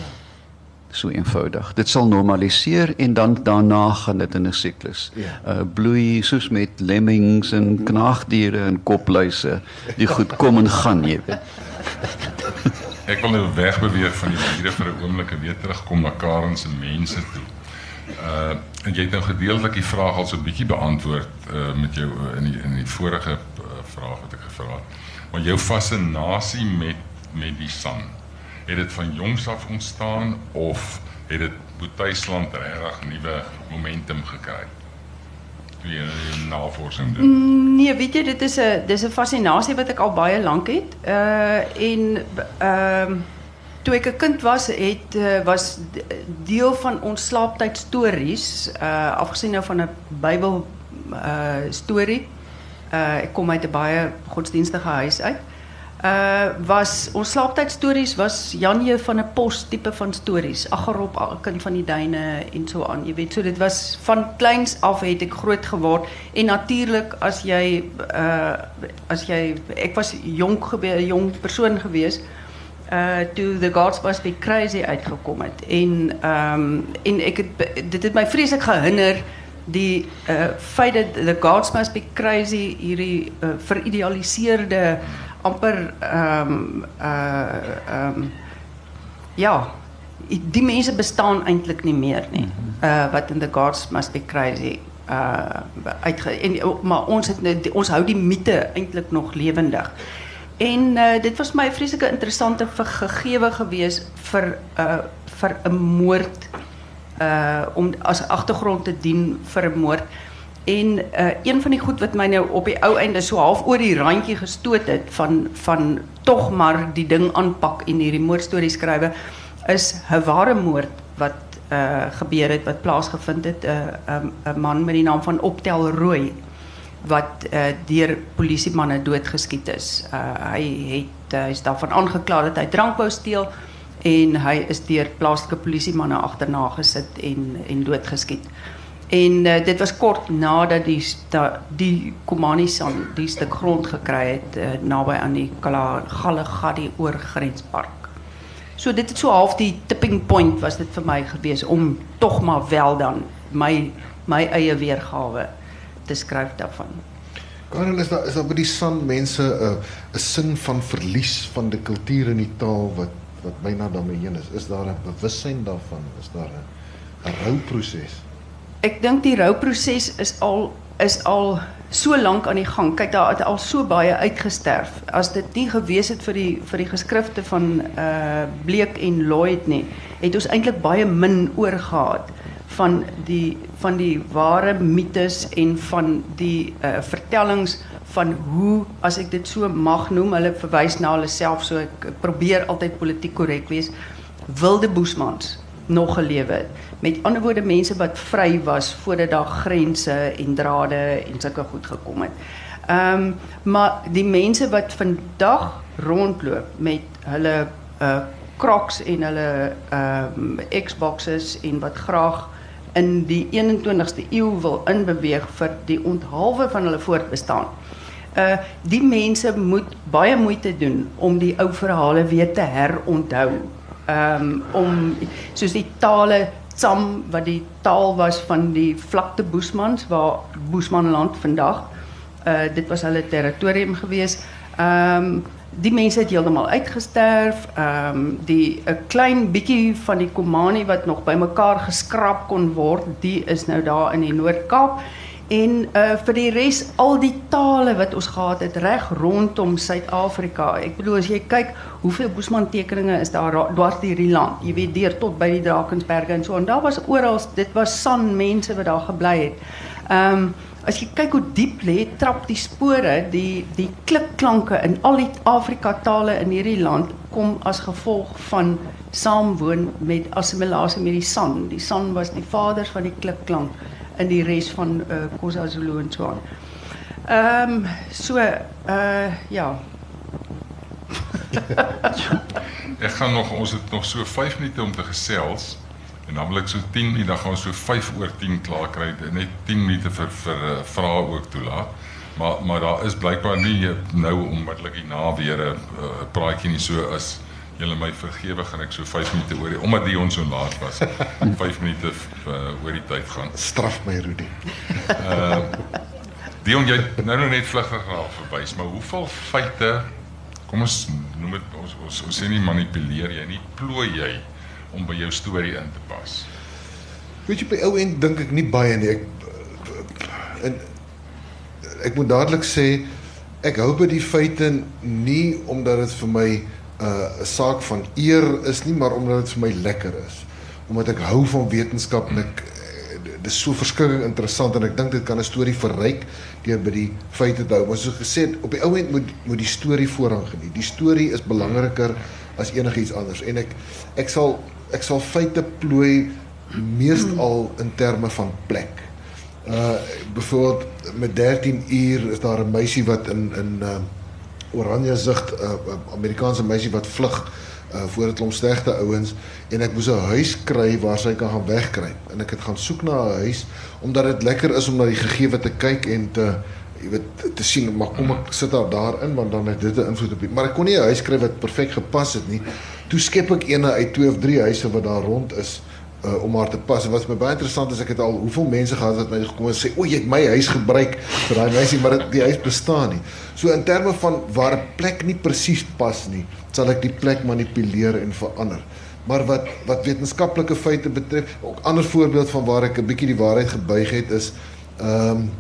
So eenvoudig. Dit sal normaliseer en dan daarna gaan dit in 'n siklus. Ja. Uh bloei soos met lemmings en knaagdiere en kopluise. Die goed kom en gaan, jy weet. Ek wil nou wegbeweeg van die diere vir 'n oomblik en weer terugkom na Karen se mense toe. Uh en jy het nou gedeeltelik die vraag al so 'n bietjie beantwoord uh met jou uh, in die in die vorige uh, vraag wat ek gevra het. Maar jou fascinasie met met die san, het dit van jongs af ontstaan of het dit Boetuisland regtig nuwe momentum gekry? Jy navorsing doen? Mm, nee, weet jy, dit is 'n dis 'n fascinasie wat ek al baie lank het. Uh en ehm uh, toe ek 'n kind was, het uh, was deel van ons slaaptyd stories, uh afgesien nou van 'n Bybel uh storie. Uh ek kom uit 'n baie godsdienstige huis uit. Uh was ons slaaptyd stories was Janje van 'n pos tipe van stories. Aggerop kind van die duine en so aan. Jy weet, so dit was van kleins af het ek groot geword en natuurlik as jy uh as jy ek was jonk gewees, jong persoon gewees uh toe the gods must be crazy uitgekom het en ehm um, en ek het dit het my vreeslik gehinder die uh feit dat the gods must be crazy hierdie uh, veridealiseerde amper ehm um, uh ehm um, ja, die mense bestaan eintlik nie meer nie. Uh wat in the gods must be crazy uh uitge en maar ons het die, ons hou die mite eintlik nog lewendig. En uh dit was my vreeslike interessante gegewe gewees vir uh vir 'n moord uh om as agtergrond te dien vir 'n moord. En uh, een van die goed wat my nou op die ou einde so half oor die randjie gestoot het van van tog maar die ding aanpak en hierdie moordstorie skrywe is 'n ware moord wat uh gebeur het wat plaasgevind het 'n uh, 'n um, man met die naam van Optel Rooi wat uh deur polisiemanne doodgeskiet is. Uh hy het uh, hy's daarvan aangekla dat hy drank wou steel en hy is deur plaaslike polisiemanne agterna gesit en en doodgeskiet. En uh, dit was kort nadat die sta, die Komani-san die stuk grond gekry het uh, naby aan die Kalahari oorgrenspark. So dit het so half die tipping point was dit vir my gewees om tog maar wel dan my my eie weergawe te skryf daarvan. Karel is daar is daar by die san mense 'n uh, 'n sin van verlies van die kultuur en die taal wat wat byna daarmee heen is. Is daar 'n bewussyn daarvan? Is daar 'n 'n rouproses? Ek dink die rouproses is al is al so lank aan die gang. Kyk daar het al so baie uitgesterf. As dit nie gewees het vir die vir die geskrifte van uh Bleek en Lloyd nie, het ons eintlik baie min oorgehad van die van die ware mites en van die uh vertellings van hoe as ek dit so mag noem, hulle verwys na hulle self so ek probeer altyd politiek korrek wees, wilde boesmans nog gelewe het. Met ander woorde mense wat vry was voordat daar grense en drade en sulke goed gekom het. Ehm um, maar die mense wat vandag rondloop met hulle uh Crocs en hulle ehm um, Xboxes en wat graag in die 21ste eeu wil inbeweeg vir die onthaalwe van hulle voortbestaan. Uh die mense moet baie moeite doen om die ou verhale weer te heronthou um, om soos die tale Tsam wat die taal was van die vlakte Boesmans waar Boesmanland vandag uh dit was hulle territorium gewees. Ehm um, die mense het heeltemal uitgesterf. Ehm um, die 'n klein bietjie van die Komani wat nog bymekaar geskraap kon word, die is nou daar in die Noord-Kaap. En uh vir die res al die tale wat ons gehad het reg rondom Suid-Afrika. Ek bedoel as jy kyk hoeveel Boesman tekeninge is daar dwars deur die land. Jy weet deur tot by die Drakensberge en so en daar was oral dit was san mense wat daar gebly het. Ehm um, as jy kyk hoe diep lê trap die spore, die die klikklanke in al die Afrika tale in hierdie land kom as gevolg van saamwoon met assimilasie met die san. Die san was die vaders van die klikklank in die res van uh, eh, Khoza Zulu en so aan. Ehm um, so uh ja. ek gaan nog ons het nog so 5 minute om te gesels en dan wil ek so 10 minute dan gaan ons so 5 oor 10 klaar kry net 10 minute vir vir uh, vrae ook toelaat. Maar maar daar is blykbaar nie nou onmiddellik hierna weer 'n uh, praatjie nie so as julle my vergewe gaan ek so 5 minute oor die omdat Dion so laat was. 5 minute uh, oor die tyd gaan. Straf my Rudy. Uh Dion jy nou nou net vlugtig raak verwys, maar hoeveel feite kom ons noem dit ons ons ons sê nie manipuleer jy nie, plooi jy om by jou storie in te pas. Weet jy by ou end dink ek nie baie nie. Ek en ek moet dadelik sê ek hou by die feite nie omdat dit vir my uh, 'n saak van eer is nie, maar omdat dit vir my lekker is. Omdat ek hou van wetenskap en ek uh, dit is so verskriklik interessant en ek dink dit kan 'n storie verryk deur by die feite te hou. Maar soos gesê, op die ou end moet moet die storie voorrang geniet. Die storie is belangriker as enigiets anders en ek ek sal ek sal feite plooi meestal in terme van plek. Uh byvoorbeeld met 13 uur is daar 'n meisie wat in in uh oranje zigt 'n uh, Amerikaanse meisie wat vlug uh, voor 'n klomp slegte ouens en ek moes 'n huis kry waar sy kan gaan wegkruip en ek het gaan soek na 'n huis omdat dit lekker is om na die gegewe te kyk en te jy weet te sien maar kom ek sit daar daarin want dan het dit 'n invloed op die maar ek kon nie 'n huis kry wat perfek gepas het nie. Toe skep ek eene uit twee of drie huise wat daar rond is om haar te pas. En wat my baie interessant is, ek het al hoeveel mense gehad wat my gekom en sê, "O, jy het my huis gebruik vir daai meisie, maar dit die huis bestaan nie." So in terme van waar 'n plek nie presies pas nie, sal ek die plek manipuleer en verander. Maar wat wat wetenskaplike feite betref, 'n ander voorbeeld van waar ek 'n bietjie die waarheid gebuig het is ehm um,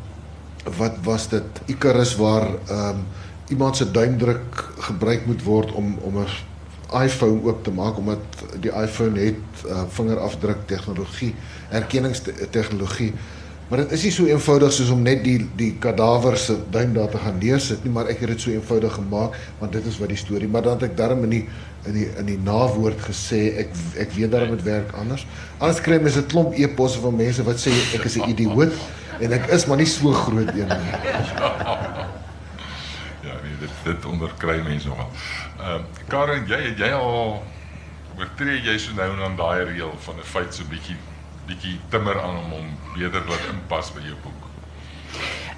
wat was dit? Icarus waar ehm um, iemand se duimdruk gebruik moet word om om 'n iPhone oop te maak omdat die iPhone het uh, vingerafdruk tegnologie, erkenningstegnologie Maar dit is nie so eenvoudig soos om net die die kadaver se duim daar te gaan neersit nie, maar ek het dit so eenvoudig gemaak want dit is wat die storie. Maar dan het ek darm in die in die in die nawoord gesê ek ek weet darm dit werk anders. Anders kry mense 'n klomp e-posse van mense wat sê ek is 'n idioot en ek is maar nie so groot een nie. Nee, dit dit onderkry mense nogal. Ehm uh, Karen, jy jy al oortree jy so nou dan daai reël van 'n feit so bietjie bietjie timmer aan om hom beter laat inpas by jou boek.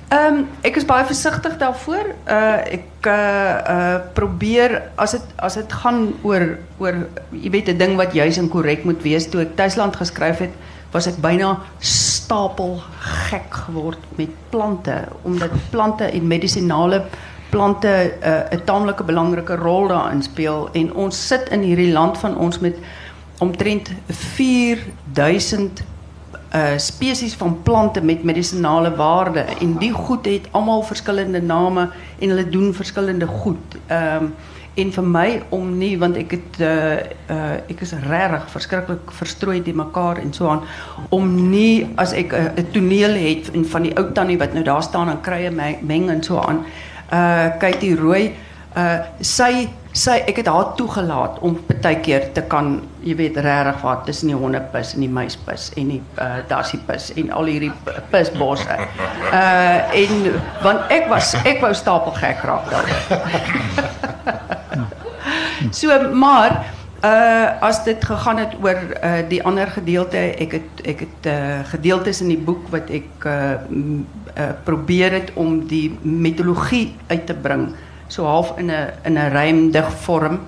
Ehm um, ek is baie versigtig daarvoor. Uh ek uh uh probeer as dit as dit gaan oor oor jy weet 'n ding wat juis en korrek moet wees toe ek Tuisland geskryf het, was ek byna stapel gek geword met plante omdat plante en medisinale plante 'n uh, 'n taamlike belangrike rol daarin speel en ons sit in hierdie land van ons met omtrent 4000 uh spesies van plante met medisinale waarde en die goed het almal verskillende name en hulle doen verskillende goed. Ehm en vir my om nie want ek het uh is regtig verskriklik verstrooi te mekaar en so aan om nie as ek 'n uh, toneel het van die ou tannie wat nou daar staan en krye meng en so aan. Kyk die rooi uh sy sy ek het haar toegelaat om baie keer te kan jy weet regtig wat tussen die hondepis en die muispis en die uh dassiepis en al hierdie pisbosse. Uh en want ek was ek wou stapel gek raak daaroor. so maar uh as dit gegaan het oor uh die ander gedeelte ek het ek het uh gedeeltes in die boek wat ek uh, uh probeer het om die mitologie uit te bring so half in 'n in 'n rymdig vorm.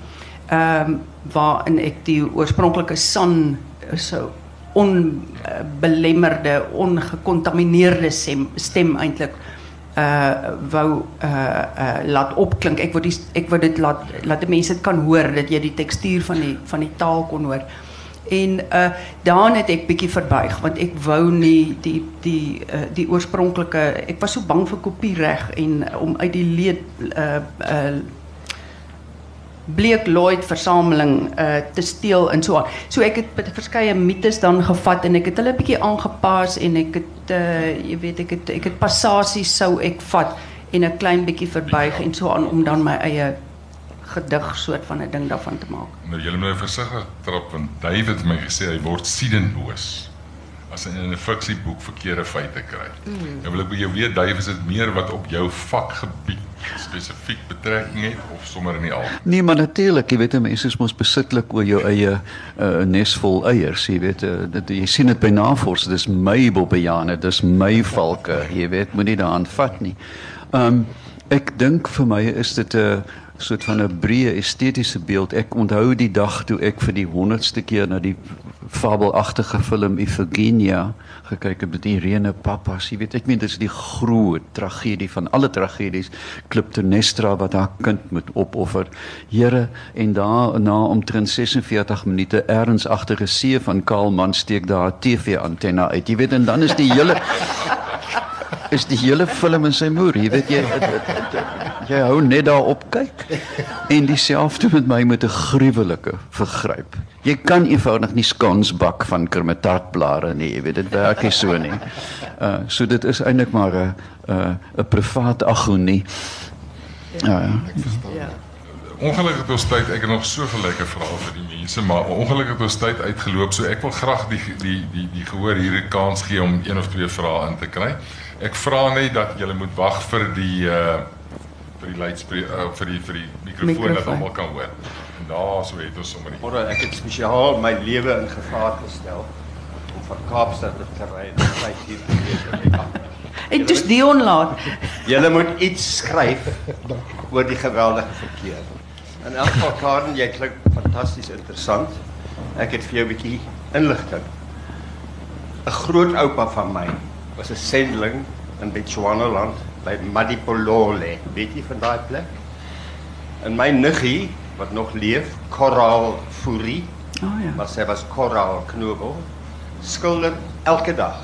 Ehm um, waarin ek die oorspronklike san so onbelemmerde, ongekontamineerde stem, stem eintlik uh wou uh uh laat opklink. Ek wou die ek wou dit laat laat die mense dit kan hoor dat jy die tekstuur van die van die taal kon hoor. En uh daan het ek bietjie verbuig want ek wou nie die die uh, die oorspronklike ek was so bang vir kopiereg en om uit die leed uh uh Bleek Lloyd versameling uh te steel en so aan. So ek het verskeie mites dan gevat en ek het hulle bietjie aangepas en ek het uh jy weet ek het ek het passasies sou ek vat en 'n klein bietjie verbuig en so aan om dan my eie gedig soort van 'n ding daarvan te maak. Nou julle moet nou versigtig trap want David het my gesê hy word siedendboos as in 'n fiksieboek verkeerde feite kry. Mm. Nou wil ek by jou weet David is dit meer wat op jou vakgebied spesifiek betrekking het of sommer in die al? Nee, maar natuurlik, jy weet mense is mos besitlik oor jou eie uh, nes vol eiers, jy weet uh, dit jy sien dit by navorsing, dis my bobbejane, dis my valke, jy weet, moenie daaraan vat nie. Ehm um, ek dink vir my is dit 'n uh, soort van 'n breë estetiese beeld. Ek onthou die dag toe ek vir die 100ste keer na die fabelagtige film Iphigenia gekyk het met Irene Papas. Jy weet, ek meen dit is die groot tragedie van alle tragedies, Clytemnestra wat haar kind moet opoffer. Here, en daarna omtrent 46 minute erns agter 'n see van Karl Mann steek daar 'n TV-antenne uit. Jy weet, en dan is die hele is die hele film in sy moer. Jy weet jy het, het, het, het, jy hou net daar op kyk. En dieselfde met my met 'n gruwelike vergryp. Jy kan eenvoudig nie skans bak van kermetartblare nie. Jy weet dit werk nie so nie. Uh so dit is eintlik maar 'n 'n 'n privaat agonie. Ja, ja. ja. Ongelukkig het ons tyd, ek het nog soveel lekker vrae vir die mense, maar ongelukkig het ons tyd uitgeloop, so ek wil graag die die die die gehoor hierdie kans gee om een of twee vrae in te kry. Ek vra net dat julle moet wag vir die uh vir die luidspreek uh, vir die vir die mikrofoon dat almal kan hoor. En daar so het ons sommer. Môre ek het spesiaal my lewe in gevaar gestel om van Kaapstad te ry en tyd hier te wees. En dis Dion laat. Julle moet iets skryf oor die geweldige verkeer. In elk geval Karen, jy klink fantasties interessant. Ek het vir jou 'n bietjie inligting. 'n Groot oupa van my was 'n sendeling in Bechuanaland by Madipolole. Weet jy van daai plek? En my niggie wat nog leef, Coral Fourie. Oh ja. Maar sy was Coral Knobel. Skilder elke dag.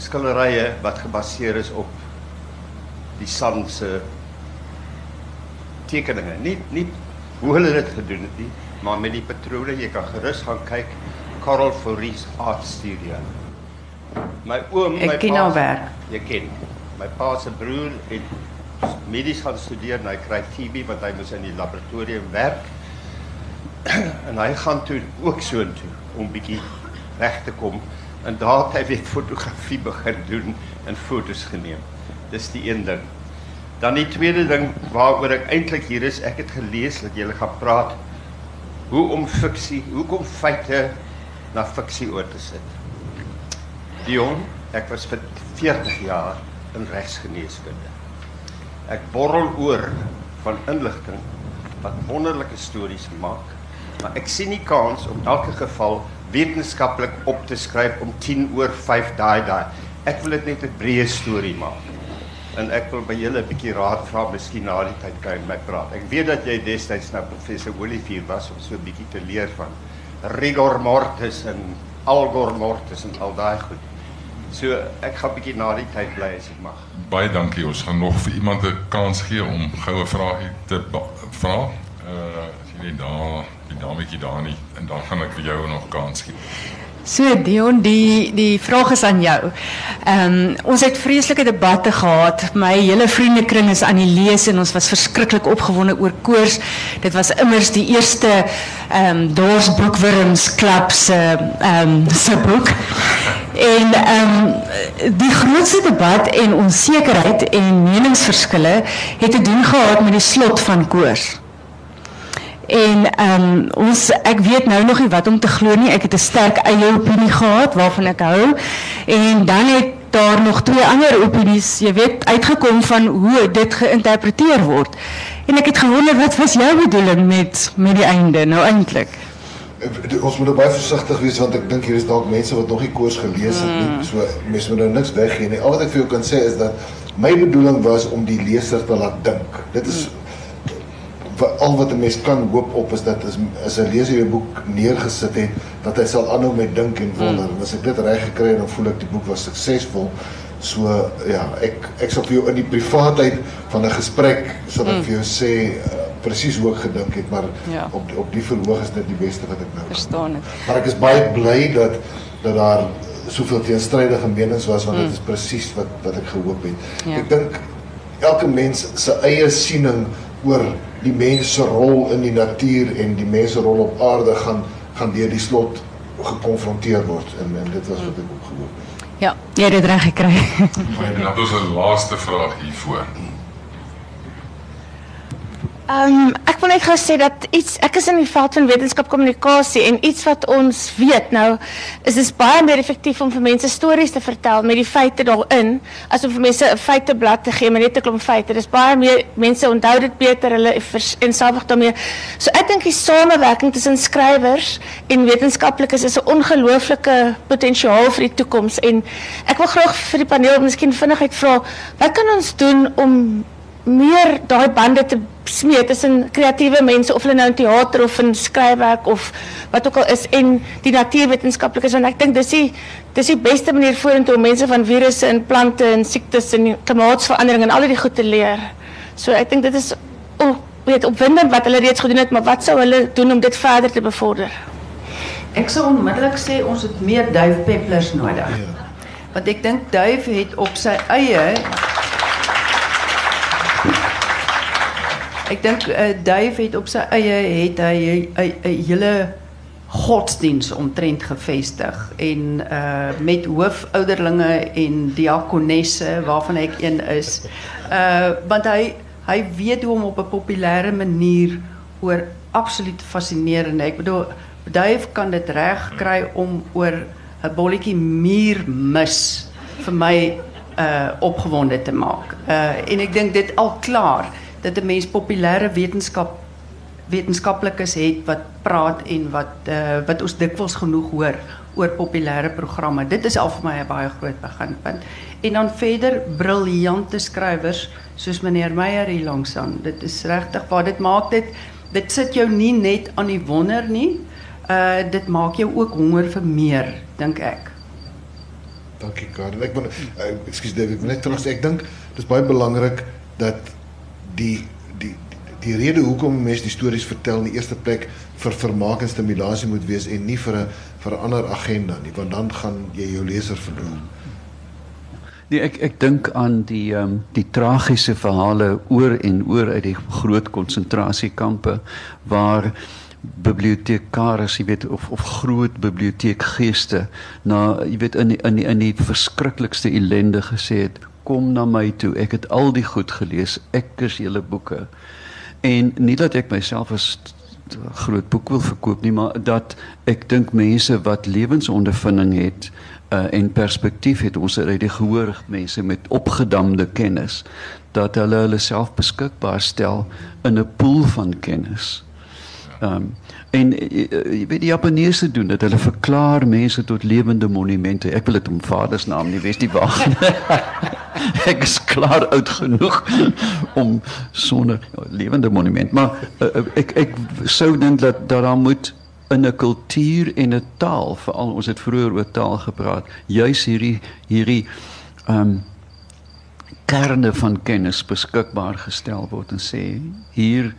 Skilderye wat gebaseer is op die san se tekeninge. Nie nie hoe hulle dit gedoen het nie, maar met die patrone jy kan gerus gaan kyk Coral Fourie Art Studio. My oom, my Ek ken pa haar se- werk. Jy ken. My pa se broer het medies gaan studeer en hy kry TB want hy moes in die laboratorium werk. en hy gaan toe ook soontoe om bietjie reg te kom. En daar het hy weer fotografie begin doen en fotos geneem. Dis die een ding. Dan die tweede ding waaroor ek eintlik hier is, ek het gelees dat jy gaan praat hoe om fiksie, hoekom feite na fiksie oor te sit. Dion, ek was vir 40 jaar in regsgeneeskunde. Ek borrel oor van inligting wat wonderlike stories maak, maar ek sien nie kans om elke geval wetenskaplik op te skryf om 10 oor 5 daai daai. Ek wil dit net 'n breë storie maak. En ek wil by julle 'n bietjie raad vra, miskien na die tyd kan jy my praat. Ek weet dat jy destyds na professor Olivier was om so 'n bietjie te leer van rigor mortis en algor mortis en al daai goed. So ek gaan bietjie na die tyd bly as ek mag. Baie dankie. Ons gaan nog vir iemand 'n kans gee om goue vrae te vra. Uh as jy daar, die dametjie daar nie en dan gaan ek vir jou nog kans gee. So Dion, die die vraag is aan jou. Ehm ons het vreeslike debatte gehad. My hele vriendekring is aan die lees en ons was verskriklik opgewonde oor koors. Dit was immers die eerste ehm um, Dors se ehm se boek. En ehm die grootste debat en onsekerheid en meningsverskille het te doen gehad met die slot van koors. En ehm ons ek weet nou nog nie wat om te glo nie. Ek het 'n sterk eie opinie gehad waarvan ek hou. En dan het daar nog twee ander opinies, jy weet, uitgekom van hoe dit geïnterpreteer word. En ek het gewonder wat was jou bedoeling met met die einde nou eintlik? Eh, Ons moet baie versigtig wees want ek dink hier is dalk mense wat nog nie koers gelees het nie. So mense moet nou niks weggee nie. Al wat ek vir jou kan sê is dat my bedoeling was om die leser te laat dink. Dit is wa- al wat 'n mens kan hoop op is dat as, as 'n leser jou boek neergesit het dat hy sal aanhou met dink en wonder. En as ek dit reg gekry het, dan voel ek die boek was suksesvol. So ja, ek ek sal vir jou in die privaatheid van 'n gesprek sal ek vir jou sê uh, presies hoe ek gedink het, maar Ja. op op die verhoog is dit die beste wat ek nou Verstaan ek. Maar ek is baie bly dat dat daar soveel teenstrydige menings was want dit is presies wat wat ek gehoop het. Ja. Ek dink elke mens se eie siening oor die mens se rol in die natuur en die mens se rol op aarde gaan gaan deur die slot gekonfronteer word en en dit was wat ek ook gehoop het. Ja, jy het dit reg gekry. En dan het ons 'n laaste vraag hiervoor. Ehm ek wil net gou sê dat iets ek is in die veld van wetenskap kommunikasie en iets wat ons weet nou is dit baie meer effektief om vir mense stories te vertel met die feite daarin as om vir mense 'n feiteblad te gee met net 'n klomp feite. Dis baie meer mense onthou dit beter, hulle vers- eensaamig daarmee. So ek dink die samewerking tussen skrywers en wetenskaplikes is 'n ongelooflike potensiaal vir die toekoms en ek wil graag vir die paneel miskien vinnigheid vra, wat kan ons doen om meer daai bande te smee tussen kreatiewe mense of hulle nou in teater of in skryfwerk of wat ook al is en die natuurwetenskaplikes want ek dink dis die dis die beste manier vorentoe om mense van virusse en plante en siektes en klimaatsverandering en al die goed te leer. So ek dink dit is o, weet opwindend wat hulle reeds gedoen het, maar wat sou hulle doen om dit verder te bevorder? Ek sou onmiddellik sê ons het meer duifpeplers nodig. Ja. Want ek dink duif het op sy eie Ek dink uh, duif het op sy eie het hy 'n hele godsdiens omtrent gevestig en uh met hoofouderlinge en diakonesse waarvan ek een is. Uh want hy hy weet hoe om op 'n populêre manier oor absoluut fascinerende. Ek bedoel duif kan dit reg kry om oor 'n bolletjie muurmis vir my uh opgewonde te maak. Uh en ek dink dit al klaar dat 'n mens populêre wetenskap wetenskaplikes het wat praat en wat uh, wat ons dikwels genoeg hoor oor populêre programme. Dit is al vir my 'n baie groot beginpunt. En dan verder briljante skrywers soos meneer Meyer hier langs aan. Dit is regtig waar dit maak dit dit sit jou nie net aan die wonder nie. Uh dit maak jou ook honger vir meer, dink ek. Dankie Karen. Ek wil uh, ekskuus David, ek wil net terug sê ek dink dis baie belangrik dat die die die rede hoekom mense die stories vertel in die eerste plek vir vermaak en stimulasie moet wees en nie vir 'n vir 'n ander agenda nie, want dan gaan jy jou leser verloor. Nee, ek ek dink aan die ehm um, die tragiese verhale oor en oor uit die groot konsentrasiekampe waar bibliotekaris, jy weet of of groot biblioteekgeeste na jy weet in die, in die, in die verskriklikste ellende gesê het kom na my toe. Ek het al die goed gelees. Ek is julle boeke. En nie dat ek myself as groot boek wil verkoop nie maar dat ek dink mense wat lewensondervinding het uh, en perspektief het ons uit die gehoor mense met opgedamde kennis dat hulle hulle self beskikbaar stel in 'n pool van kennis. Ehm um, en jy weet die Japaneese doen dit. Hulle verklaar mense tot lewende monumente. Ek wil dit om Vader se naam nie weet die wag. ek is klaar oud genoeg om sonder lewende monument, maar uh, ek ek sou dink dat dat daar moet in 'n kultuur en 'n taal, veral ons het vroeër oor taal gepraat, juis hierdie hierdie ehm um, kerne van kennis beskikbaar gestel word en sê hier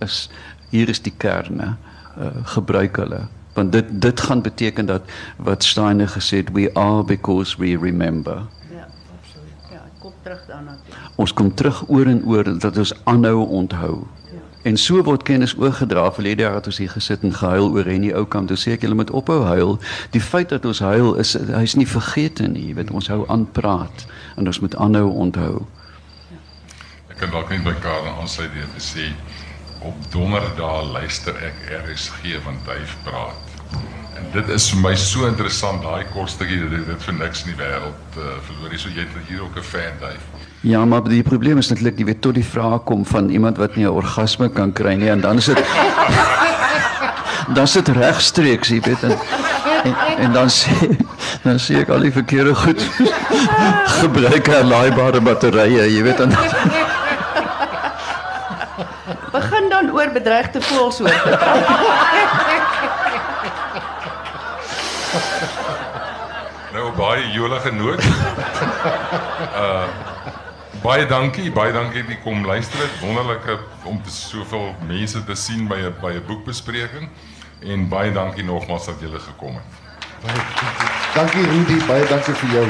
is hier is die kerne uh, gebruik hulle. Want dit dit gaan beteken dat wat Steiner gesê het we are because we remember. Ja, absoluut. Ja, ek kom terug daarna toe. ons kom terug oor en oor dat ons aanhou onthou. Ja. en so word kennis oorgedra. Verlede jaar het ons hier gesit en gehuil oor Henny Oukamp. Toe sê ek julle moet ophou huil. Die feit dat ons huil is hy's nie vergete nie. Jy weet ons hou aan praat en ons moet aanhou onthou. Ek kan dalk net by Karen aansluit deur te sê op donderdae luister ek RSG van Duif praat. En dit is vir my so interessant daai kostetjie dat dit vir niks in die wêreld uh, verloor nie. So jy het hier ook 'n fan Duif. Ja, maar die probleem is natuurlik jy weet tot die vraag kom van iemand wat nie 'n orgasme kan kry nie en dan is dit dan sit regstreeks, jy weet en, en en dan sê dan sê ek al die verkeerde goed gebruik herlaaibare batterye, jy weet dan Begin dan oor bedreigde voëlsoorte. Nou baie jolige noot. Uh baie dankie, baie dankie dat jy kom luister. Dit wonderlike om te soveel mense te sien by 'n by 'n boekbespreking en baie dankie nogmaals dat jy gekom het. Baie dankie Rudy, baie dankie vir jou.